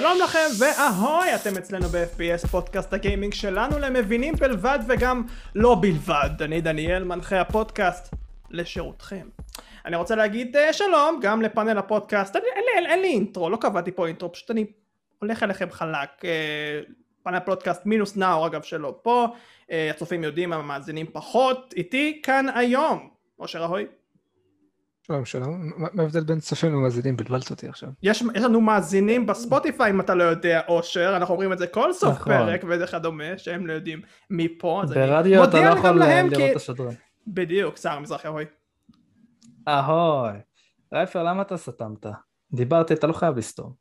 שלום לכם ואהוי, אתם אצלנו ב-FPS פודקאסט הגיימינג שלנו למבינים בלבד וגם לא בלבד. אני דניאל, מנחה הפודקאסט, לשירותכם. אני רוצה להגיד uh, שלום גם לפאנל הפודקאסט, אין, אין, אין, אין לי אינטרו, לא קבעתי פה אינטרו, פשוט אני הולך אליכם חלק. Uh, פאנל פודקאסט מינוס נאור אגב שלא פה, uh, הצופים יודעים, המאזינים פחות, איתי כאן היום, אושר אהוי. שלום שלום, מה ההבדל בין צופים למאזינים? בלבלת אותי עכשיו. יש, יש לנו מאזינים בספוטיפיי אם אתה לא יודע אושר, אנחנו אומרים את זה כל סוף נכון. פרק וכדומה, שהם לא יודעים מי פה, אז ברדיו אתה לא יכול לראות כי... את השדרן. בדיוק, שר המזרחי אהוי. אהוי. רייפר למה אתה סתמת? דיברתי, אתה לא חייב לסתום.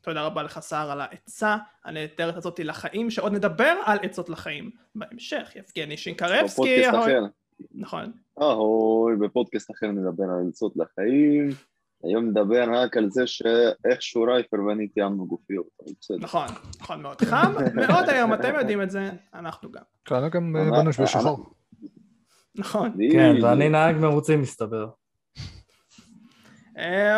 תודה רבה לך סער על העצה הנהדרת הזאתי לחיים, שעוד נדבר על עצות לחיים בהמשך. יבגני שינקרבסקי, נכון. אהוי, בפודקאסט אחר נדבר על עצות לחיים, היום נדבר רק על זה שאיכשהו רייפר ואני תיאמנו גופיות, נכון, נכון מאוד. חם מאוד היום, אתם יודעים את זה, אנחנו גם. כולנו גם בנוש בשחור. נכון. כן, ואני נהג מרוצים מסתבר.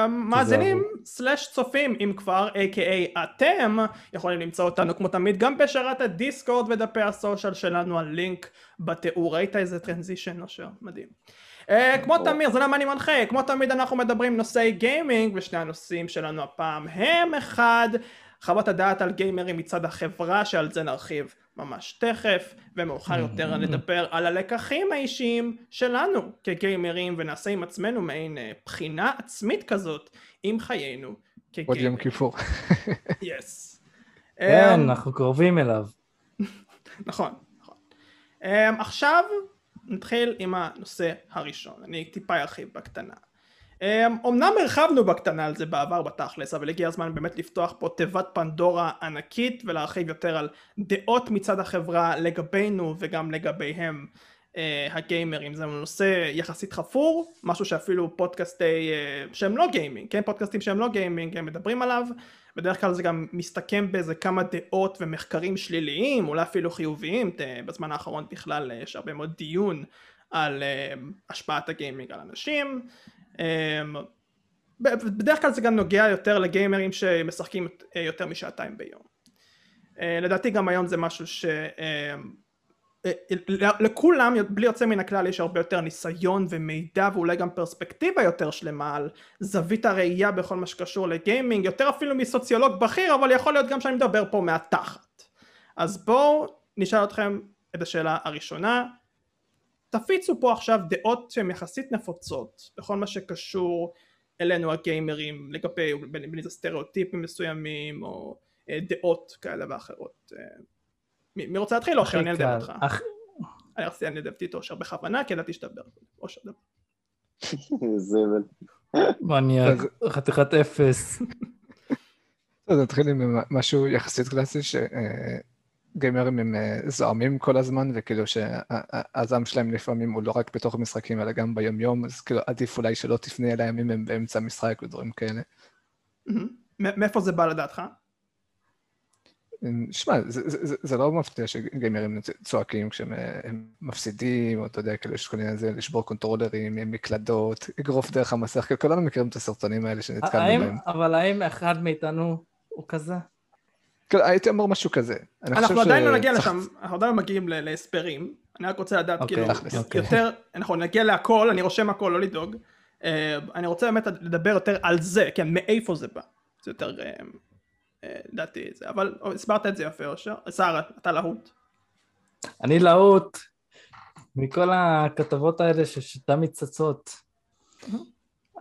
מאזינים סלאש צופים אם כבר a.k.a אתם יכולים למצוא אותנו כמו תמיד גם בשרת הדיסקורד ודפי הסושיאל שלנו הלינק בתיאור. ראית איזה טרנזישן אושר? מדהים. כמו תמיד זה למה אני מנחה. כמו תמיד אנחנו מדברים נושאי גיימינג ושני הנושאים שלנו הפעם הם אחד חוות הדעת על גיימרים מצד החברה שעל זה נרחיב ממש תכף ומאוחר יותר נדבר על הלקחים האישיים שלנו כגיימרים ונעשה עם עצמנו מעין אה, בחינה עצמית כזאת עם חיינו כגיימרים. עוד יום כיפור. יס. כן, אמ, אנחנו קרובים אליו. נכון, נכון. אמ, עכשיו נתחיל עם הנושא הראשון, אני טיפה ארחיב בקטנה. אמנם הרחבנו בקטנה על זה בעבר בתכלס אבל הגיע הזמן באמת לפתוח פה תיבת פנדורה ענקית ולהרחיב יותר על דעות מצד החברה לגבינו וגם לגביהם. אה, הגיימרים זה נושא יחסית חפור משהו שאפילו פודקאסטי אה, שהם לא גיימינג כן? פודקאסטים שהם לא גיימינג הם מדברים עליו בדרך כלל זה גם מסתכם באיזה כמה דעות ומחקרים שליליים אולי אפילו חיוביים בזמן האחרון בכלל יש הרבה מאוד דיון על אה, השפעת הגיימינג על אנשים. אמ, בדרך כלל זה גם נוגע יותר לגיימרים שמשחקים אה, יותר משעתיים ביום. אה, לדעתי גם היום זה משהו ש... אמ, אה, לכולם בלי יוצא מן הכלל יש הרבה יותר ניסיון ומידע ואולי גם פרספקטיבה יותר שלמה על זווית הראייה בכל מה שקשור לגיימינג יותר אפילו מסוציולוג בכיר אבל יכול להיות גם שאני מדבר פה מהתחת אז בואו נשאל אתכם את השאלה הראשונה תפיצו פה עכשיו דעות שהן יחסית נפוצות בכל מה שקשור אלינו הגיימרים לגבי בין אם זה סטריאוטיפים מסוימים או אה, דעות כאלה ואחרות. אה, מי, מי רוצה להתחיל או שאני אנדב אותך? אח... אני רציתי לנדבתי את אושר בכוונה כי ידעתי שתדבר. אושר דבר זבל. מניאק חתיכת אפס. אז נתחיל עם משהו יחסית קלאסי ש... אה, גיימרים הם אה, זועמים כל הזמן, וכאילו שהזעם שלהם לפעמים הוא לא רק בתוך המשחקים, אלא גם ביומיום, אז כאילו עדיף אולי שלא תפנה אליהם אם הם באמצע המשחק ודברים כאלה. מאיפה זה בא לדעתך? שמע, זה, זה, זה, זה לא מפתיע שגיימרים צועקים כשהם אה, מפסידים, או אתה יודע, כאילו יש כל מיני זה, לשבור קונטרולרים, מקלדות, אגרוף דרך המסך, כאילו כולנו מכירים את הסרטונים האלה שנתקלנו בהם. אבל האם אחד מאיתנו הוא כזה? כן, הייתי אומר משהו כזה. אנחנו עדיין לא נגיע לשם, אנחנו עדיין לא מגיעים להסברים. אני רק רוצה לדעת, אוקיי, כאילו, אוקיי. יותר, אנחנו נגיע להכל, אני רושם הכל, לא לדאוג. אה, אני רוצה באמת לדבר יותר על זה, כן, מאיפה זה בא. זה יותר, אה, אה, לדעתי, זה, אבל הסברת את זה יפה, אושר. שרה, אתה להוט. אני להוט מכל הכתבות האלה שתמיד צצות.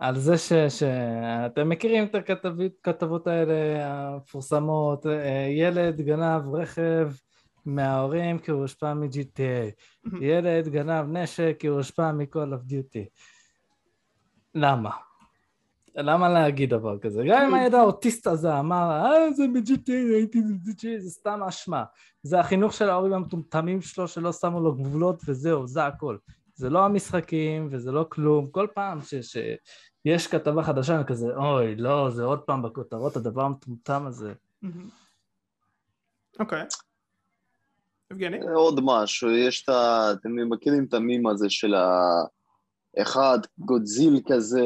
על זה ש, שאתם מכירים את הכתבות האלה המפורסמות, אה, ילד גנב רכב מההורים כי הוא הושפע מ-GTA, ילד גנב נשק כי הוא הושפע מכל אוף דיוטי. למה? למה להגיד דבר כזה? גם אם הילד האוטיסט הזה אמר, אה זה מ-GTA, ראיתי זה זה סתם אשמה. זה החינוך של ההורים המטומטמים שלו שלא שמו לו גבולות וזהו, זה הכל. זה לא המשחקים וזה לא כלום, כל פעם ש, ש, יש כתבה חדשה, אני כזה, אוי, לא, זה עוד פעם בכותרות, הדבר המטומטם הזה. אוקיי. יבגני? עוד משהו, יש את ה... אתם מכירים את המים הזה של האחד גודזיל כזה,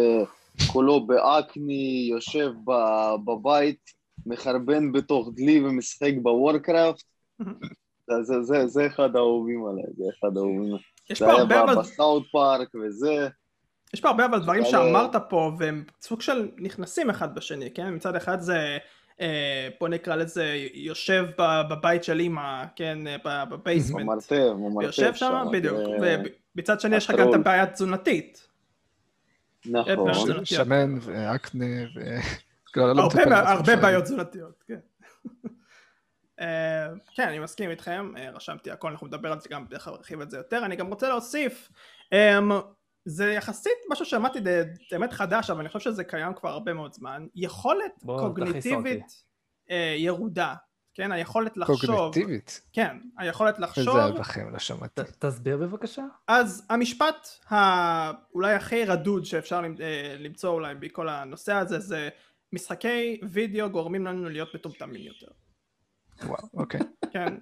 כולו באקני, יושב בבית מחרבן בתוך דלי ומשחק ב Warcraft, זה, זה, זה, זה אחד האהובים עליי, זה אחד האהובים. יש זה פה היה. ב South Park וזה, יש פה הרבה אבל דברים אבל- שאמרת פה והם סוג של נכנסים אחד בשני, כן? מצד אחד זה, אה, בוא נקרא לזה, יושב בבית של אימא, כן? אה, ב basement. במרתף, במרתף יושב שם, בדיוק. ובצד שני יש לך גם את. הבעיה התזונתית. נכון. אה. שמן ואקנה ו... לא הרבה. בעיות תזונתיות, כן. אה, כן, אני מסכים איתכם, אה, רשמתי הכל, אנחנו נדבר על זה גם, בדרך כלל נרחיב את זה יותר. אני גם רוצה להוסיף, אמ, זה יחסית משהו זה באמת חדש, אבל אני חושב שזה קיים כבר הרבה מאוד זמן. יכולת בוא. קוגניטיבית אה, ירודה, כן, היכולת לחשוב, קוגניטיבית. כן, היכולת איזה לחשוב, אלבכים, לא שמעתי. ת- תסביר בבקשה. אז המשפט ה- אולי הכי רדוד שאפשר אה, למצוא אולי בכל הנושא הזה זה משחקי וידאו גורמים לנו להיות מטומטמים יותר. וואו, אוקיי. כן.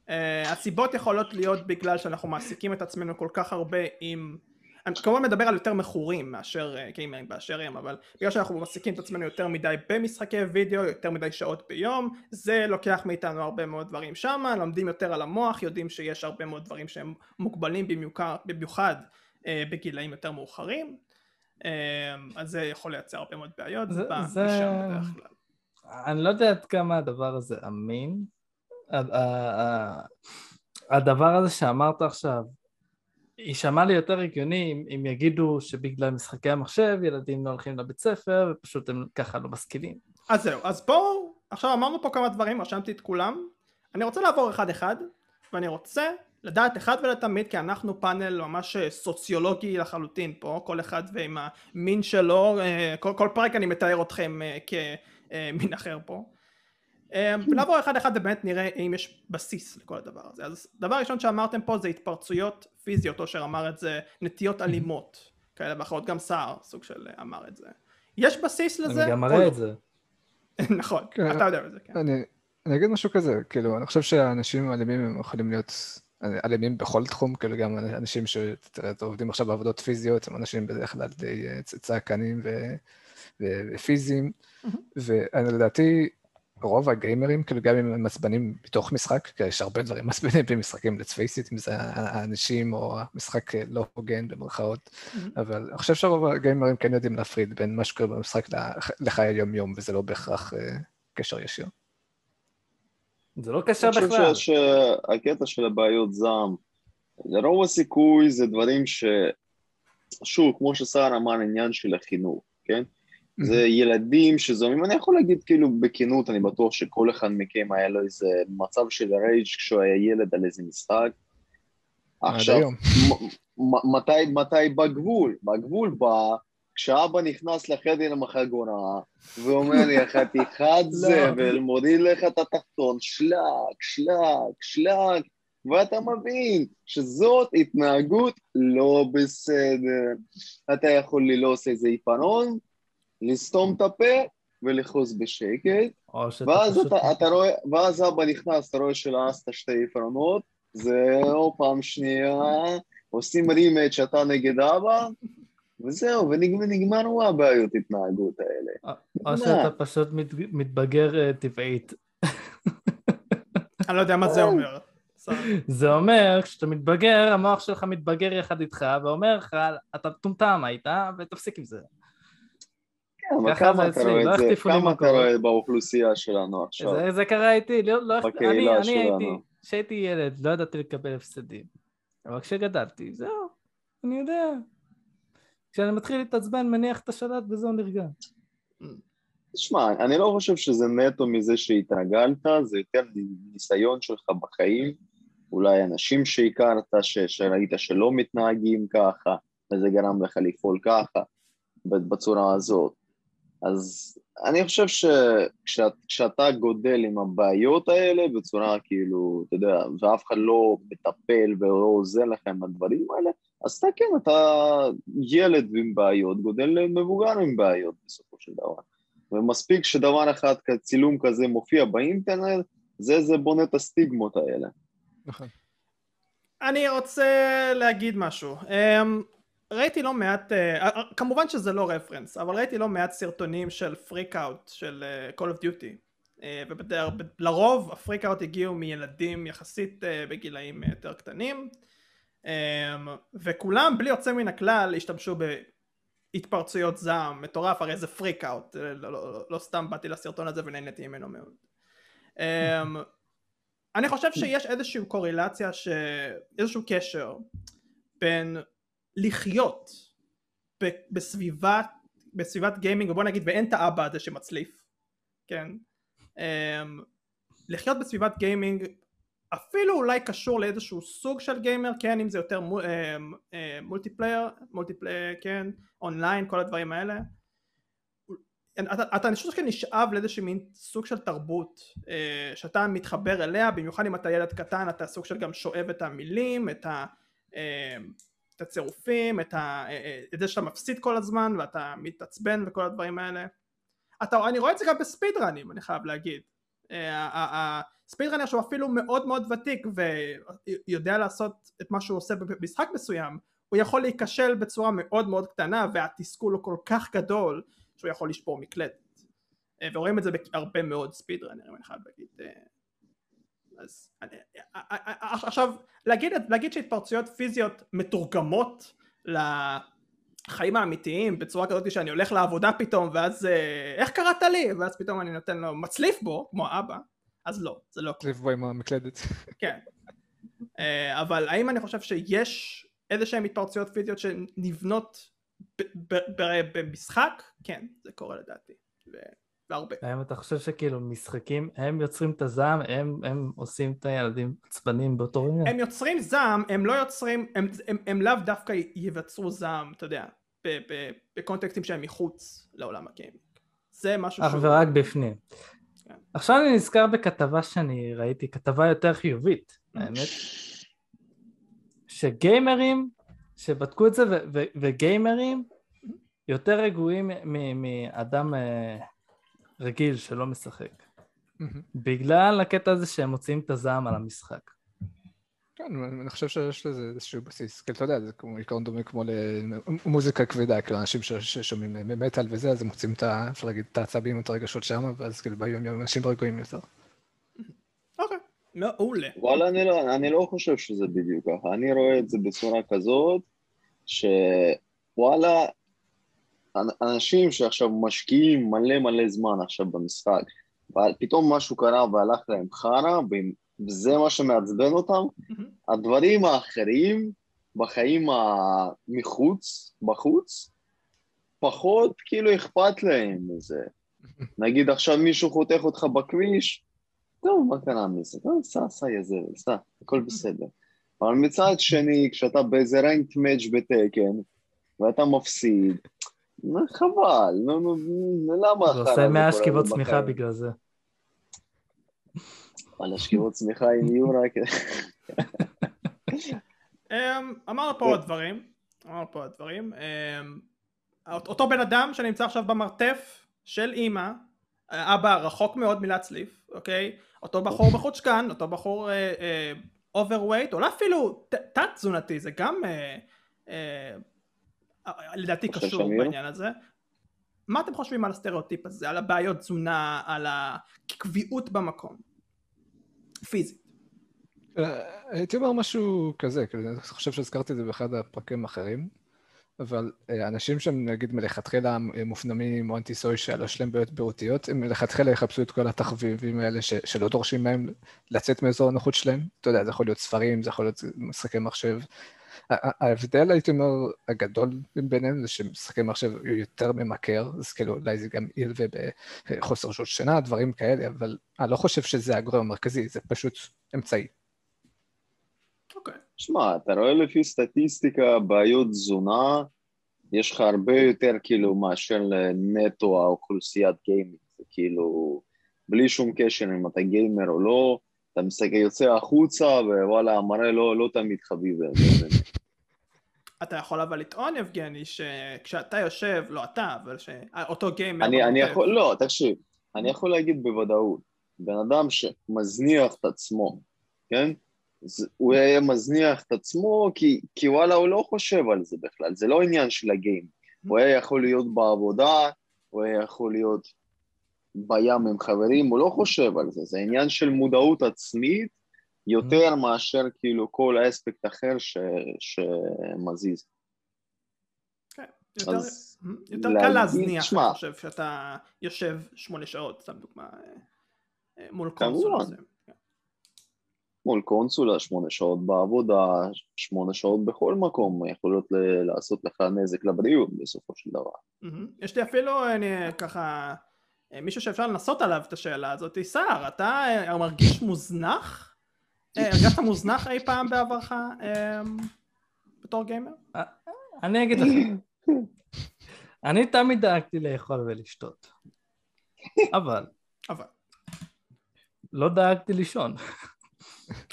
uh, הסיבות יכולות להיות בגלל שאנחנו מעסיקים את עצמנו כל כך הרבה עם... אני כמובן מדבר על יותר מכורים מאשר uh, גיימרים באשר הם, אבל בגלל שאנחנו מעסיקים את עצמנו יותר מדי במשחקי וידאו, יותר מדי שעות ביום, זה לוקח מאיתנו הרבה מאוד דברים שמה, לומדים יותר על המוח, יודעים שיש הרבה מאוד דברים שהם מוגבלים במיוחד, במיוחד uh, בגילאים יותר מאוחרים, uh, אז זה יכול לייצר הרבה מאוד בעיות זה- ב- זה- בדרך כלל. אני לא יודע עד כמה הדבר הזה אמין. הדבר הזה שאמרת עכשיו, יישמע לי יותר הגיוני אם, אם יגידו שבגלל משחקי המחשב ילדים לא הולכים לבית ספר ופשוט הם ככה לא משכילים. אז זהו, אז בואו, עכשיו אמרנו פה כמה דברים, רשמתי את כולם, אני רוצה לעבור אחד אחד, ואני רוצה לדעת אחד ולתמיד, כי אנחנו פאנל ממש אה, סוציולוגי לחלוטין פה, כל אחד ועם המין שלו, אה, כל, כל פרק אני מתאר אתכם אה, כמין אחר פה. ונעבור אחד אחד ובאמת נראה אם יש בסיס לכל הדבר הזה. אז דבר ראשון שאמרתם פה זה התפרצויות פיזיות, אושר אמר את זה, נטיות אלימות כאלה ואחרות, גם סער סוג של אה, אמר את זה. יש בסיס לזה? אני גם מראה לא? את זה. נכון, כן. אתה יודע את זה, כן. אני, אני אגיד משהו כזה, כאילו, אני חושב שאנשים אלימים הם יכולים להיות אלימים בכל תחום, כאילו גם אנשים שעובדים עכשיו בעבודות פיזיות, הם אנשים בדרך כלל די אה, צעקנים ופיזיים, ולדעתי רוב הגיימרים, כאילו גם אם הם מעצבנים בתוך משחק, כי יש הרבה דברים מעצבנים במשחקים, let's face it, אם זה האנשים או המשחק אה, לא הוגן במרכאות, אבל אני חושב שרוב הגיימרים כן יודעים להפריד בין מה שקורה במשחק לח- לחיי היום-יום, וזה לא בהכרח אה, קשר ישיר. זה לא אני בכלל. חושב ש- שהקטע של הבעיות זעם, לרוב הסיכוי זה דברים ש... שוב, כמו שסער אמר, עניין של החינוך, כן? זה ילדים שזוהמים, אני יכול להגיד כאילו בכנות, אני בטוח שכל אחד מכם היה לו איזה מצב של רייג' כשהוא היה ילד על איזה משחק. עכשיו, מתי, מתי בגבול? בגבול בא כשאבא נכנס לחדר עם החגורה ואומר לי, חתיכת זבל, מוריד לך את התחתון, שלק, שלק, שלק, ואתה מבין שזאת התנהגות לא בסדר. אתה יכול ללעוס איזה עיפרון, לסתום את הפה ולחוס בשקט, ואז פשוט... אתה, אתה רואה, ואז אבא נכנס, אתה רואה שלעסת שתי עיפרונות, זהו, פעם שנייה, עושים רימט שאתה נגד אבא, וזהו, ונגמרו הבעיות התנהגות האלה. או שאתה פשוט מת- מתבגר אה, טבעית. אני לא יודע מה זה אומר. סורי. זה אומר, כשאתה מתבגר, המוח שלך מתבגר יחד איתך, ואומר לך, אתה מטומטם היית, ותפסיק עם זה. אבל כמה זה אתה רואה לא את זה, החטיפו לי כמה אתה. רואה באוכלוסייה שלנו עכשיו? זה, זה קרה איתי, לא, לא, אני. הייתי, כשהייתי ילד, לא ידעתי לקבל הפסדים. אבל כשגדלתי, זהו, אני יודע. כשאני מתחיל להתעצבן, מניח את השלט וזהו נרגע. תשמע, אני לא חושב שזה נטו מזה שהתרגלת, זה יותר ניסיון שלך בחיים, אולי אנשים שהכרת, ש- שראית שלא מתנהגים ככה, וזה גרם לך לפעול ככה, בצורה הזאת. אז אני חושב שכשאתה גודל עם הבעיות האלה בצורה כאילו, אתה יודע, ואף אחד לא מטפל ולא עוזר לך עם הדברים האלה, אז אתה כן, אתה ילד עם בעיות, גודל למבוגר עם בעיות בסופו של דבר. ומספיק שדבר אחד, צילום כזה מופיע באינטרנט, זה זה בונה את הסטיגמות האלה. נכון. אני רוצה להגיד משהו. אמ, ראיתי לא מעט, אה, כמובן שזה לא רפרנס, אבל ראיתי לא מעט סרטונים של פריק אאוט של אה, Call of Duty. אה, ולרוב ה freak out הגיעו מילדים יחסית אה, בגילאים יותר קטנים. וכולם בלי יוצא מן הכלל השתמשו בהתפרצויות זעם מטורף הרי זה freak out לא, לא, לא סתם באתי לסרטון הזה ונהניתי ממנו מאוד. אני חושב שיש איזושהי קורלציה, ש... איזשהו קשר בין לחיות בסביבת, בסביבת גיימינג, ובוא נגיד ואין את האבא הזה שמצליף, כן? Um, לחיות בסביבת גיימינג אפילו אולי קשור לאיזשהו סוג של גיימר, כן, אם זה יותר multiplayer, multiplayer, כן, אונליין, כל הדברים האלה. אתה, אני חושב שנשאב לאיזשהו מין סוג של תרבות אה, שאתה מתחבר אליה במיוחד אם אתה ילד קטן אתה סוג של גם שואב את המילים את, ה, אה, את הצירופים את, ה, אה, אה את זה שאתה מפסיד כל הזמן ואתה מתעצבן וכל הדברים האלה. אתה, אני רואה את זה גם בספיד ראנים אני חייב להגיד. אה, הספיד ראנר שהוא אפילו מאוד מאוד ותיק ויודע לעשות את מה שהוא עושה במשחק מסוים הוא יכול להיכשל בצורה מאוד מאוד קטנה והתסכול הוא כל כך גדול שהוא יכול לשפור מקלדת. אה, ורואים את זה בהרבה מאוד ספיד רנרים אני חייב להגיד. אה, אז אה, עכשיו להגיד, להגיד שהתפרצויות פיזיות מתורגמות לחיים האמיתיים בצורה כזאת שאני הולך לעבודה פתאום ואז איך קראת לי? ואז פתאום אני נותן לו מצליף בו כמו אבא אז לא זה לא. מצליף בו עם המקלדת. כן. אבל האם אני חושב שיש איזה שהן התפרצויות פיזיות שנבנות במשחק, כן, זה קורה לדעתי, והרבה. האם אתה חושב שכאילו משחקים, הם יוצרים את הזעם, הם, הם עושים את הילדים עצבנים באותו רגע? הם יוצרים זעם, הם לא יוצרים, הם, הם, הם לאו דווקא יבצרו זעם, אתה יודע, בקונטקסטים שהם מחוץ לעולם הגיימינג. זה משהו אך ורק בפנים. כן. עכשיו אני נזכר בכתבה שאני ראיתי, כתבה יותר חיובית, האמת, שגיימרים שבדקו את זה, ו- ו- וגיימרים יותר רגועים מאדם אה, רגיל שלא משחק. בגלל הקטע הזה שהם מוציאים את הזעם על המשחק. כן, אני חושב שיש לזה איזשהו בסיס. כי אתה יודע, זה כמו עיקרון דומה כמו למוזיקה כבדה, כאילו אנשים ששומעים מטאל וזה, אז הם מוצאים את ה... אפשר להגיד, את העצבים, את הרגשות שם, ואז כאילו ביום יום אנשים רגועים יותר. אוקיי, מעולה. וואלה, אני לא, אני לא חושב שזה בדיוק ככה. אני רואה את זה בצורה כזאת, שוואלה, אנשים שעכשיו משקיעים מלא מלא זמן עכשיו במשחק, ופתאום משהו קרה והלך להם חרא, וזה מה שמעצבן אותם, הדברים האחרים בחיים מחוץ, בחוץ, פחות כאילו אכפת להם מזה. נגיד עכשיו מישהו חותך אותך בכביש, טוב, מה קרה מזה? טוב, סע, סע, זבל, סע, הכל בסדר. אבל מצד שני, כשאתה באיזה ריינט מאץ' בתקן, ואתה מפסיד, חבל, נו, נו, למה אחר זה עושה מאה שכיבות צמיחה בגלל זה. וואלה, שכיבות צמיחה עם יורה. אמ, אמרנו פה עוד דברים, אמרנו פה עוד דברים. אמ, אותו בן אדם שנמצא עכשיו במרתף של אימא, אבא רחוק מאוד מלהצליף, אוקיי? אותו בחור מחוצ'קן, אותו בחור אה, אה, overweight, או אפילו תת תזונתי, זה גם אה, אה, לדעתי קשור בעניין הזה. מה אתם חושבים על הסטריאוטיפ הזה, על הבעיות תזונה, על הקביעות במקום? פיזית. אה, הייתי אומר משהו כזה, אני חושב שהזכרתי את זה באחד הפרקים האחרים. אבל אה, אנשים שהם נגיד מלכתחילה מופנמים או anti social או יש להם בעיות בריאותיות, הם מלכתחילה יחפשו את כל התחביבים האלה ש, שלא דורשים מהם לצאת מאזור הנוחות שלהם. אתה יודע, זה יכול להיות ספרים, זה יכול להיות משחקי מחשב. ההבדל, הייתי אומר, הגדול ביניהם זה שמשחקי מחשב הוא יותר ממכר, אז כאילו אולי זה גם ילווה בחוסר שעות שינה, דברים כאלה, אבל אני לא חושב שזה הגורם המרכזי, זה פשוט אמצעי. אוקיי. שמע, אתה רואה לפי סטטיסטיקה בעיות תזונה, יש לך הרבה יותר כאילו מאשר נטו האוכלוסיית גיימינג, זה כאילו בלי שום קשר אם אתה גיימר או לא, אתה מסתכל, יוצא החוצה ווואלה המראה לא, לא תמיד חביב. אתה יכול אבל לטעון יבגני שכשאתה יושב, לא אתה, אבל שאותו גיימר... אני, אני יכול, לא, תקשיב, אני יכול להגיד בוודאות, בן אדם שמזניח את עצמו, כן? הוא היה מזניח את עצמו, כי, כי וואלה, הוא לא חושב על זה בכלל, זה לא עניין של הגיים. הוא היה יכול להיות בעבודה, הוא היה יכול להיות בים עם חברים, הוא לא חושב על זה, זה עניין של מודעות עצמית יותר מאשר כאילו כל אספקט אחר ש, שמזיז. כן, יותר, יותר להגיד- קל להזניח. אני חושב, שאתה יושב שמונה שעות, סתם דוגמה, אה, אה, מול קונסול כמובן. הזה. כן. מול קונסולה, שמונה שעות בעבודה, שמונה שעות בכל מקום, יכולות לעשות לך נזק לבריאות בסופו של דבר. מהמם. יש לי אפילו אני, ככה אה, מישהו שאפשר לנסות עליו את השאלה הזאת, סער, אתה אה, מרגיש מוזנח? אה, הרגשת מוזנח אי פעם בעברך אה, בתור גיימר? אני אגיד לכם, אני תמיד דאגתי לאכול ולשתות, אבל אבל. לא דאגתי לישון.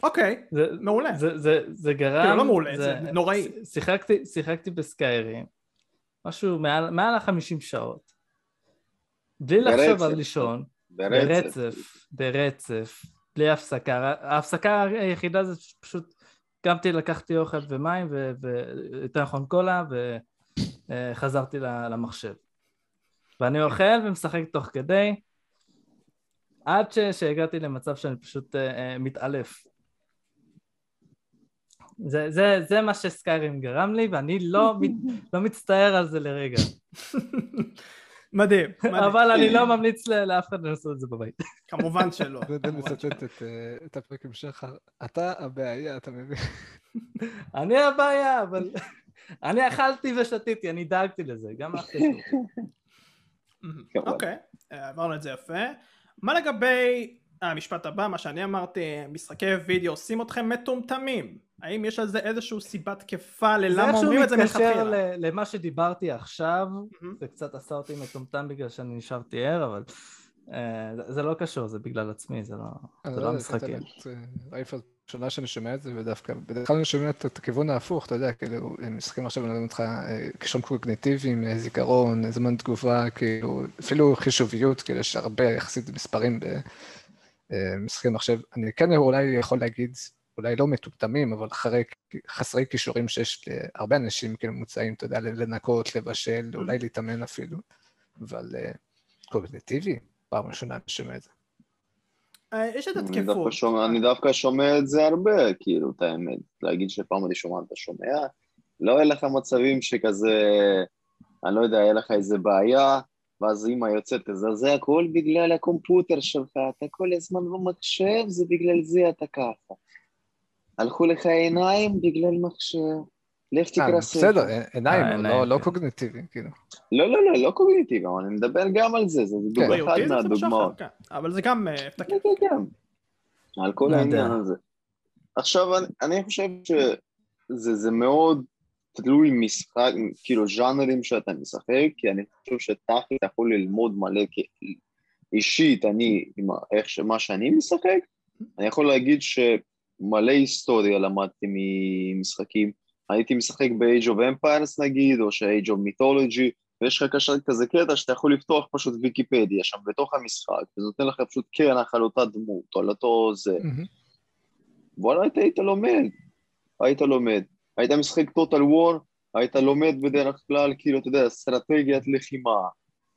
אוקיי, מעולה. זה, זה, זה גרם... כאילו, לא מעולה, זה נוראי. שיחקתי, בסקיירים, משהו מעל, ה-50 שעות, בלי לחשוב. על לישון, ברצף. ברצף, ברצף, בלי הפסקה. ההפסקה היחידה זה פשוט קמתי, לקחתי אוכל ומים, ו- ויותר נכון קולה, וחזרתי למחשב. ואני אוכל ומשחק תוך כדי, עד ש- שהגעתי למצב שאני פשוט אה, אה, מתעלף. זה, זה, זה מה שסקיירים גרם לי, ואני לא, מת- לא מצטער על זה לרגע. מדהים, מדהים. אבל אני לא ממליץ לאף אחד לעשות את זה בבית. כמובן שלא. זה די מצטט את, את הפרק המשך, אתה הבעיה, אתה מבין? אני הבעיה, אבל... אני אכלתי ושתיתי, אני דאגתי לזה, גם שירותים. מהמם. כמובן. אוקיי, אה, עברנו את זה יפה. מה לגבי המשפט הבא, מה שאני אמרתי, משחקי וידאו עושים אתכם מטומטמים? האם יש על זה איזושהי סיבה תקפה זה ללמה איכשהו אומרים את זה מתקשר מלכתחילה? ל- למה שדיברתי עכשיו, מהמם. זה קצת עשה אותי מטומטם בגלל שאני נשארתי ער, אבל אה, זה- זה לא קשור, זה בגלל עצמי, זה לא אני זה לא לא המשחקים. אה, רייף הראשונה שאני שומע את זה, ודווקא בדרך כלל אני שומע את את הכיוון ההפוך, אתה יודע, כאילו, הם משחקים עכשיו, מלמדים אותך אה, קישון קוגניטיביים, אה, זיכרון, אה, זמן תגובה, כאילו, אפילו חישוביות, כאילו, יש הרבה יחסית מספרים במשחקי מחשב. אני כן אולי יכול להגיד, אולי לא מטומטמים, אבל אחרי, חסרי כישורים שיש להרבה אנשים, כאילו, מוצאים, אתה יודע, לנקות, לבשל, אולי להתאמן אפילו, אבל אה, קוגניטיבי, פעם ראשונה אני שומע את זה. אה, יש את אני התקפות. דווקא, שומע, אני דווקא שומע את זה הרבה, כאילו, את האמת. להגיד שפעם אני שומע, אתה שומע? לא יהיה לך מצבים שכזה, אני לא יודע, יהיה לך איזה בעיה, ואז אימא יוצאת כזה, זה הכל בגלל הקומפוטר שלך, אתה כל הזמן במחשב, זה בגלל זה אתה ככה. הלכו לך עיניים בגלל מחשב, לך אה, תקרא ספר. בסדר, עיניים, אה, אבל עיניים, לא- לא כן. קוגניטיבי, כאילו. לא, לא, לא, לא קוגניטיבי, אבל אני מדבר גם על זה, זה אחת בריאותי זה קצת מהדוגמאות. כן. אבל זה גם אה. כן, כן, כן. על כל לא העניין. הזה. עכשיו, אני, אני חושב שזה זה מאוד תלוי משחק, כאילו ז'אנרים שאתה משחק, כי אני חושב שתכל'ס אתה יכול ללמוד מלא, כי אישית, אני, עם איך. מה שאני משחק, אני יכול להגיד שמלא היסטוריה למדתי ממשחקים. הייתי משחק ב-Age of Empires נגיד, או ש-Age of Mythology, ויש לך כזה, כזה קטע שאתה יכול לפתוח פשוט ויקיפדיה שם בתוך המשחק, וזה נותן לך פשוט קרח על אותה דמות, או על אותו זה. וואלה, היית לומד, היית לומד. היית משחק טוטל וור, היית לומד בדרך כלל, כאילו, אתה יודע, אסטרטגיית לחימה,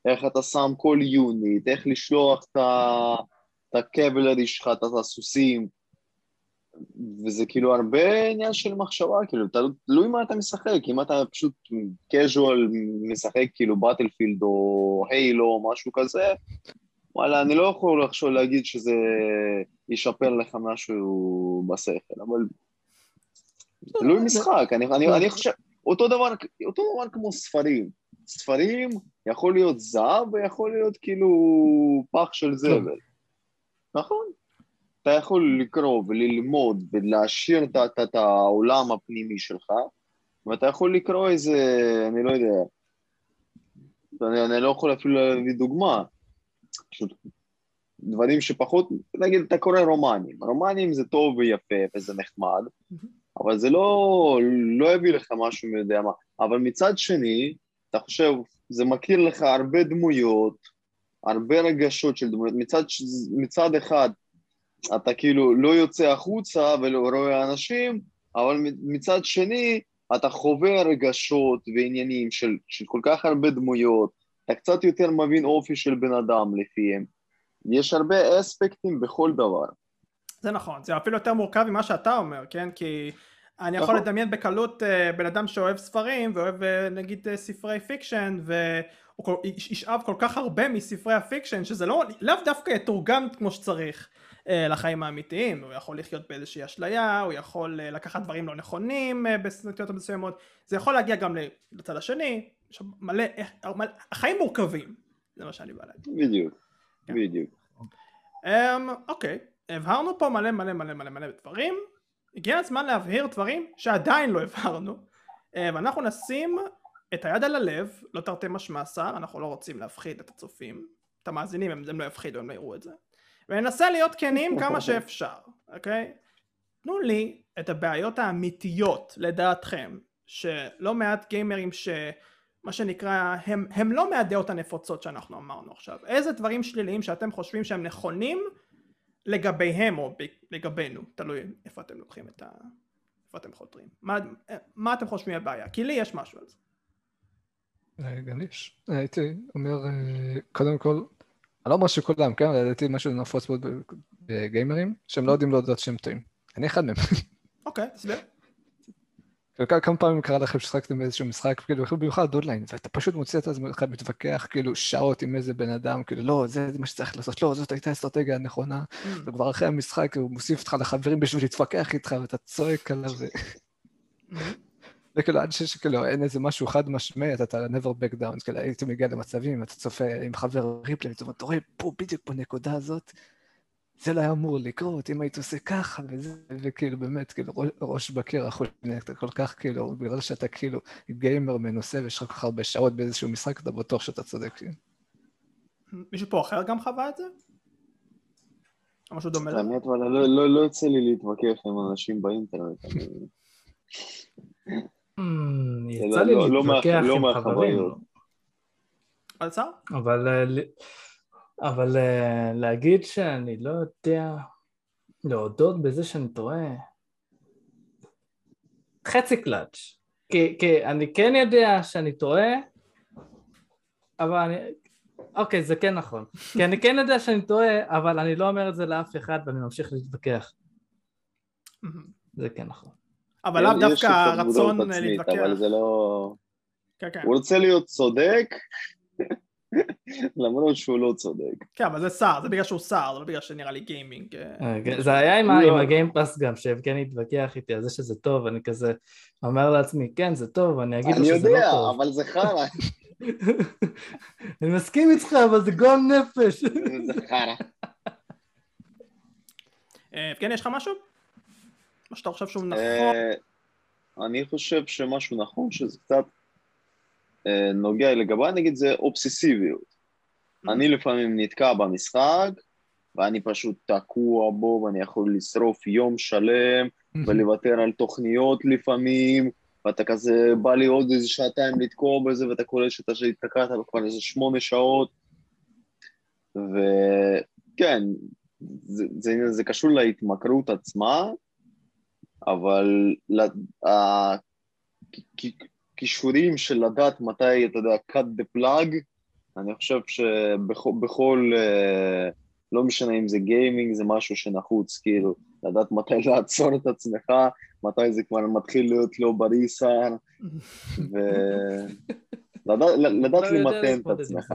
איך אתה שם כל יוניט, איך לשלוח את ה- את הקבלרי שלך, את הסוסים, וזה כאילו הרבה עניין של מחשבה, כאילו, תלו- תלוי מה אתה משחק, אם אתה פשוט casual משחק כאילו באטלפילד או הילו או משהו כזה, וואלה, אני לא יכול עכשיו להגיד שזה ישפר לך משהו בשכל, אבל תלוי משחק, אני, אני, אני חושב, אותו דבר, אותו דבר כמו ספרים, ספרים יכול להיות זהב ויכול להיות כאילו פח של זבל, נכון? אתה יכול לקרוא וללמוד ולהשאיר את, את, את העולם הפנימי שלך, ואתה יכול לקרוא איזה, אני לא יודע, אני, אני לא יכול אפילו להביא דוגמה, פשוט דברים שפחות, נגיד אתה קורא רומנים, רומנים זה טוב ויפה וזה נחמד, אבל זה לא, לא יביא לך משהו מי יודע מה, אבל מצד שני, אתה חושב, זה מכיר לך הרבה דמויות, הרבה רגשות של דמויות, מצד, מצד אחד אתה כאילו לא יוצא החוצה ולא רואה אנשים, אבל מצד שני אתה חווה רגשות ועניינים של, של כל כך הרבה דמויות, אתה קצת יותר מבין אופי של בן אדם לפיהם. יש הרבה אספקטים בכל דבר. זה נכון, זה אפילו יותר מורכב ממה שאתה אומר, כן? כי אני יכול נכון. לדמיין בקלות אה, בן אדם שאוהב ספרים ואוהב אה, נגיד אה, ספרי fiction והוא ישאב כל כך הרבה מספרי ה fiction שזה לא, לאו דווקא יתורגם כמו שצריך לחיים האמיתיים, הוא יכול לחיות באיזושהי אשליה, הוא יכול לקחת דברים לא נכונים בסיטואציות מסוימות, זה יכול להגיע גם לצד השני, יש מלא, מלא, החיים מורכבים, זה מה שאני בא להגיד. בדיוק, כן. בדיוק. אמ, אוקיי, הבהרנו פה מלא מלא מלא מלא מלא דברים, הגיע הזמן להבהיר דברים שעדיין לא הבהרנו, אה, ואנחנו נשים את היד על הלב, לא תרתי משמע שר, אנחנו לא רוצים להפחיד את הצופים, את המאזינים, הם, הם לא יפחידו, הם לא יראו את זה, וננסה להיות כנים כמה שאפשר, אוקיי? תנו לי את הבעיות האמיתיות לדעתכם, שלא מעט גיימרים ש... מה שנקרא, הם, הם לא מהדעות הנפוצות שאנחנו אמרנו עכשיו. איזה דברים שליליים שאתם חושבים שהם נכונים לגביהם או לגבינו, תלוי איפה אתם לוקחים את ה... איפה אתם חותרים. מה, מה אתם חושבים הבעיה? כי לי יש משהו על זה. גם יש. הייתי אומר, אה, קודם כל, אני לא אומר שכולם, כן, לדעתי משהו נפוץ מאוד בגיימרים, שהם לא יודעים להודות שהם טועים. אני אחד מהם. אוקיי, תסביר. כאילו, כמה- כמה פעמים קרה לכם ששחקתם באיזשהו משחק, כאילו, במיוחד דודליין, ואתה פשוט מוצא את עצמך מתווכח, כאילו, שעות עם איזה בן אדם, כאילו, לא, זה מה שצריך לעשות, לא, זאת הייתה האסטרטגיה הנכונה, וכבר אחרי המשחק הוא מוסיף אותך לחברים בשביל להתווכח איתך, ואתה צועק עליו, ו- וכאילו, עד שיש, כאילו, אין איזה משהו חד משמעי, אתה never back down, כאילו, הייתי מגיע למצבים, אתה צופה עם חבר ריפלי, ואתה רואה, פה, בדיוק בנקודה הזאת, זה לא היה אמור לקרות, אם היית עושה ככה, וזה, וכאילו, באמת, כאילו, ראש- בקיר, אתה כל כך, כאילו, בגלל שאתה כאילו גיימר מנוסה ויש לך כל כך הרבה שעות באיזשהו משחק, אתה בטוח שאתה צודק. כאילו. מישהו פה אחר גם חווה את זה? או משהו דומה לזה? האמת, אבל לא- לא לא יוצא לי להתווכח עם אנשים באינטרנט. Hmm, זה יצא לא- לי לא- לא להתווכח לא עם חברים? אבל, אה, אבל אה, להגיד שאני לא יודע להודות בזה שאני טועה, חצי קלאץ'. כי, כי אני כן יודע שאני טועה, אבל אני... אוקיי, זה כן נכון. כי אני כן יודע שאני טועה, אבל אני לא אומר את זה לאף אחד ואני ממשיך להתווכח. זה כן נכון. אבל לאו יש דווקא הרצון להתווכח. אבל זה לא... כן, כן. הוא רוצה להיות צודק, למרות שהוא לא צודק. כן, אבל זה שר, זה בגלל שהוא שר, זה לא בגלל שנראה לי גיימינג. אה, אה, זה היה עם לא. הגיימפאס גם, שיבגני התווכח איתי על זה שזה טוב, אני כזה אומר לעצמי, כן, זה טוב, אני אגיד לו אני שזה לא יודע, טוב. אבל זה חרא, אני מסכים איתך, אבל זה גועל נפש. זה חרא. אה, יבגני, יש לך משהו? מה שאתה חושב שהוא נכון? אני חושב שמשהו נכון, שזה קצת נוגע לגביי, נגיד זה אובססיביות. אני לפעמים נתקע במשחק, ואני פשוט תקוע בו, ואני יכול לשרוף יום שלם, ולוותר על תוכניות לפעמים, ואתה כזה, בא לי עוד איזה שעתיים לתקוע בזה, ואתה קולט שאתה שהתקעת כבר איזה שמונה שעות. וכן, זה, זה, זה קשור להתמכרות עצמה, אבל הכישורים של לדעת מתי, אתה יודע, cut the plug, אני חושב שבכל, אה, לא משנה אם זה גיימינג, זה משהו שנחוץ, כאילו, לדעת מתי לעצור את עצמך, מתי זה כבר מתחיל להיות לא בריא שר, ולדעת לא למתן את עצמך.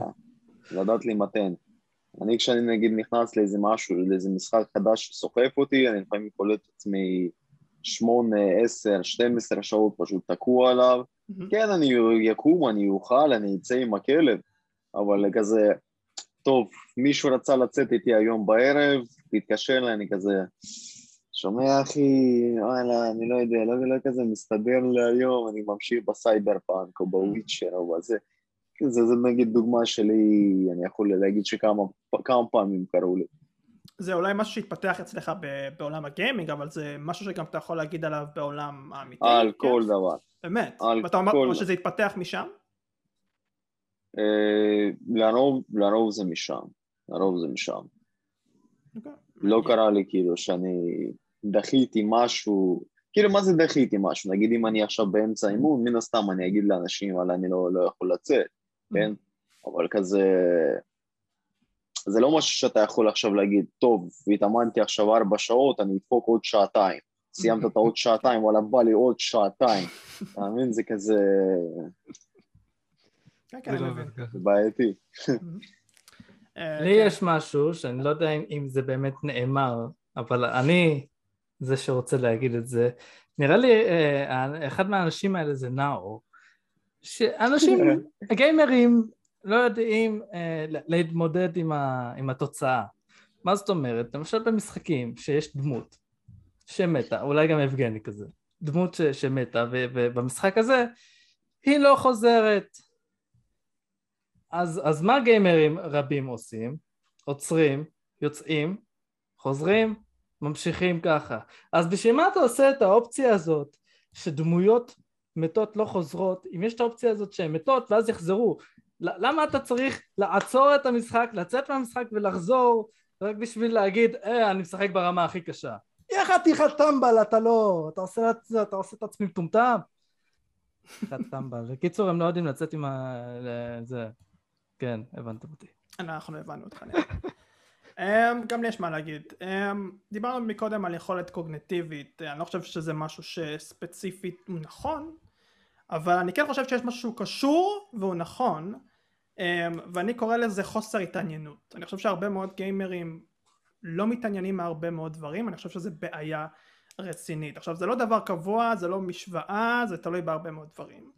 לדעת למתן. אני כשאני נגיד נכנס לאיזה משהו, לאיזה משחק חדש שסוחף אותי, אני לפעמים קולט את עצמי שמונה, עשר, 12 שעות פשוט תקוע עליו. כן, אני יקום, אני אוכל, אני אצא עם הכלב, אבל כזה, טוב, מישהו רצה לצאת איתי היום בערב, תתקשר אליי, אני כזה, שומע אחי, וואלה, אני לא יודע, לא, לא כזה מסתדר לי היום, אני ממשיך בסייבר פאנק או ב Witcher או בזה. זה, זה נגיד דוגמה שלי, אני יכול להגיד שכמה כמה פעמים קראו לי. זה אולי משהו שהתפתח אצלך בעולם הגיימינג, אבל זה משהו שגם אתה יכול להגיד עליו בעולם האמיתי. על כן? כל דבר. באמת. על ואתה אומר כל- שזה התפתח משם? אה, לרוב, לרוב זה משם, לרוב זה משם. אוקיי. לא קרה לי כאילו שאני דחיתי משהו, כאילו מה זה דחיתי משהו? נגיד אם אני עכשיו באמצע אימון, מן הסתם אני אגיד לאנשים, אבל אני לא, לא יכול לצאת, כן? אבל כזה... זה לא משהו שאתה יכול עכשיו להגיד, טוב, התאמנתי עכשיו ארבע שעות, אני אדפוק עוד שעתיים. סיימת את העוד שעתיים, וואלה, בא לי עוד שעתיים. אתה מבין? זה כזה כן, כן, זה לא אני מבין. בעייתי. אה, לי כן. יש משהו שאני לא יודע אם- זה באמת נאמר, אבל אני זה שרוצה להגיד את זה. נראה לי אה, אחד מהאנשים האלה זה נאור, שאנשים, גיימרים, לא יודעים אה, להתמודד עם התוצאה. מה זאת אומרת? למשל במשחקים שיש דמות שמתה, אולי גם יבגני כזה, דמות ש, שמתה, ו, ובמשחק הזה היא לא חוזרת. אז, אז מה גיימרים רבים עושים? עוצרים, יוצאים, חוזרים, ממשיכים ככה. אז בשביל מה אתה עושה את האופציה הזאת שדמויות מתות לא חוזרות, אם יש את האופציה הזאת שהן מתות ואז יחזרו, למה אתה צריך לעצור את המשחק, לצאת מהמשחק ולחזור רק בשביל להגיד, אה, אני משחק ברמה הכי קשה. יא חתיכת טמבל, אתה לא, אתה עושה, אתה עושה את עצמי מטומטם? חתיכת טמבל. בקיצור, הם לא יודעים לצאת עם ה... זה. כן, הבנתם אותי. אנחנו הבנו אותך. אמ, גם לי יש מה להגיד. אמ, דיברנו מקודם על יכולת קוגנטיבית, אני לא חושב שזה משהו שספציפית הוא נכון, אבל אני כן חושב שיש משהו שהוא קשור והוא נכון, אמ, ואני קורא לזה חוסר התעניינות. אני חושב שהרבה מאוד גיימרים לא מתעניינים מהרבה מאוד דברים, אני חושב שזה בעיה רצינית. עכשיו זה לא דבר קבוע, זה לא משוואה, זה תלוי בהרבה מאוד דברים.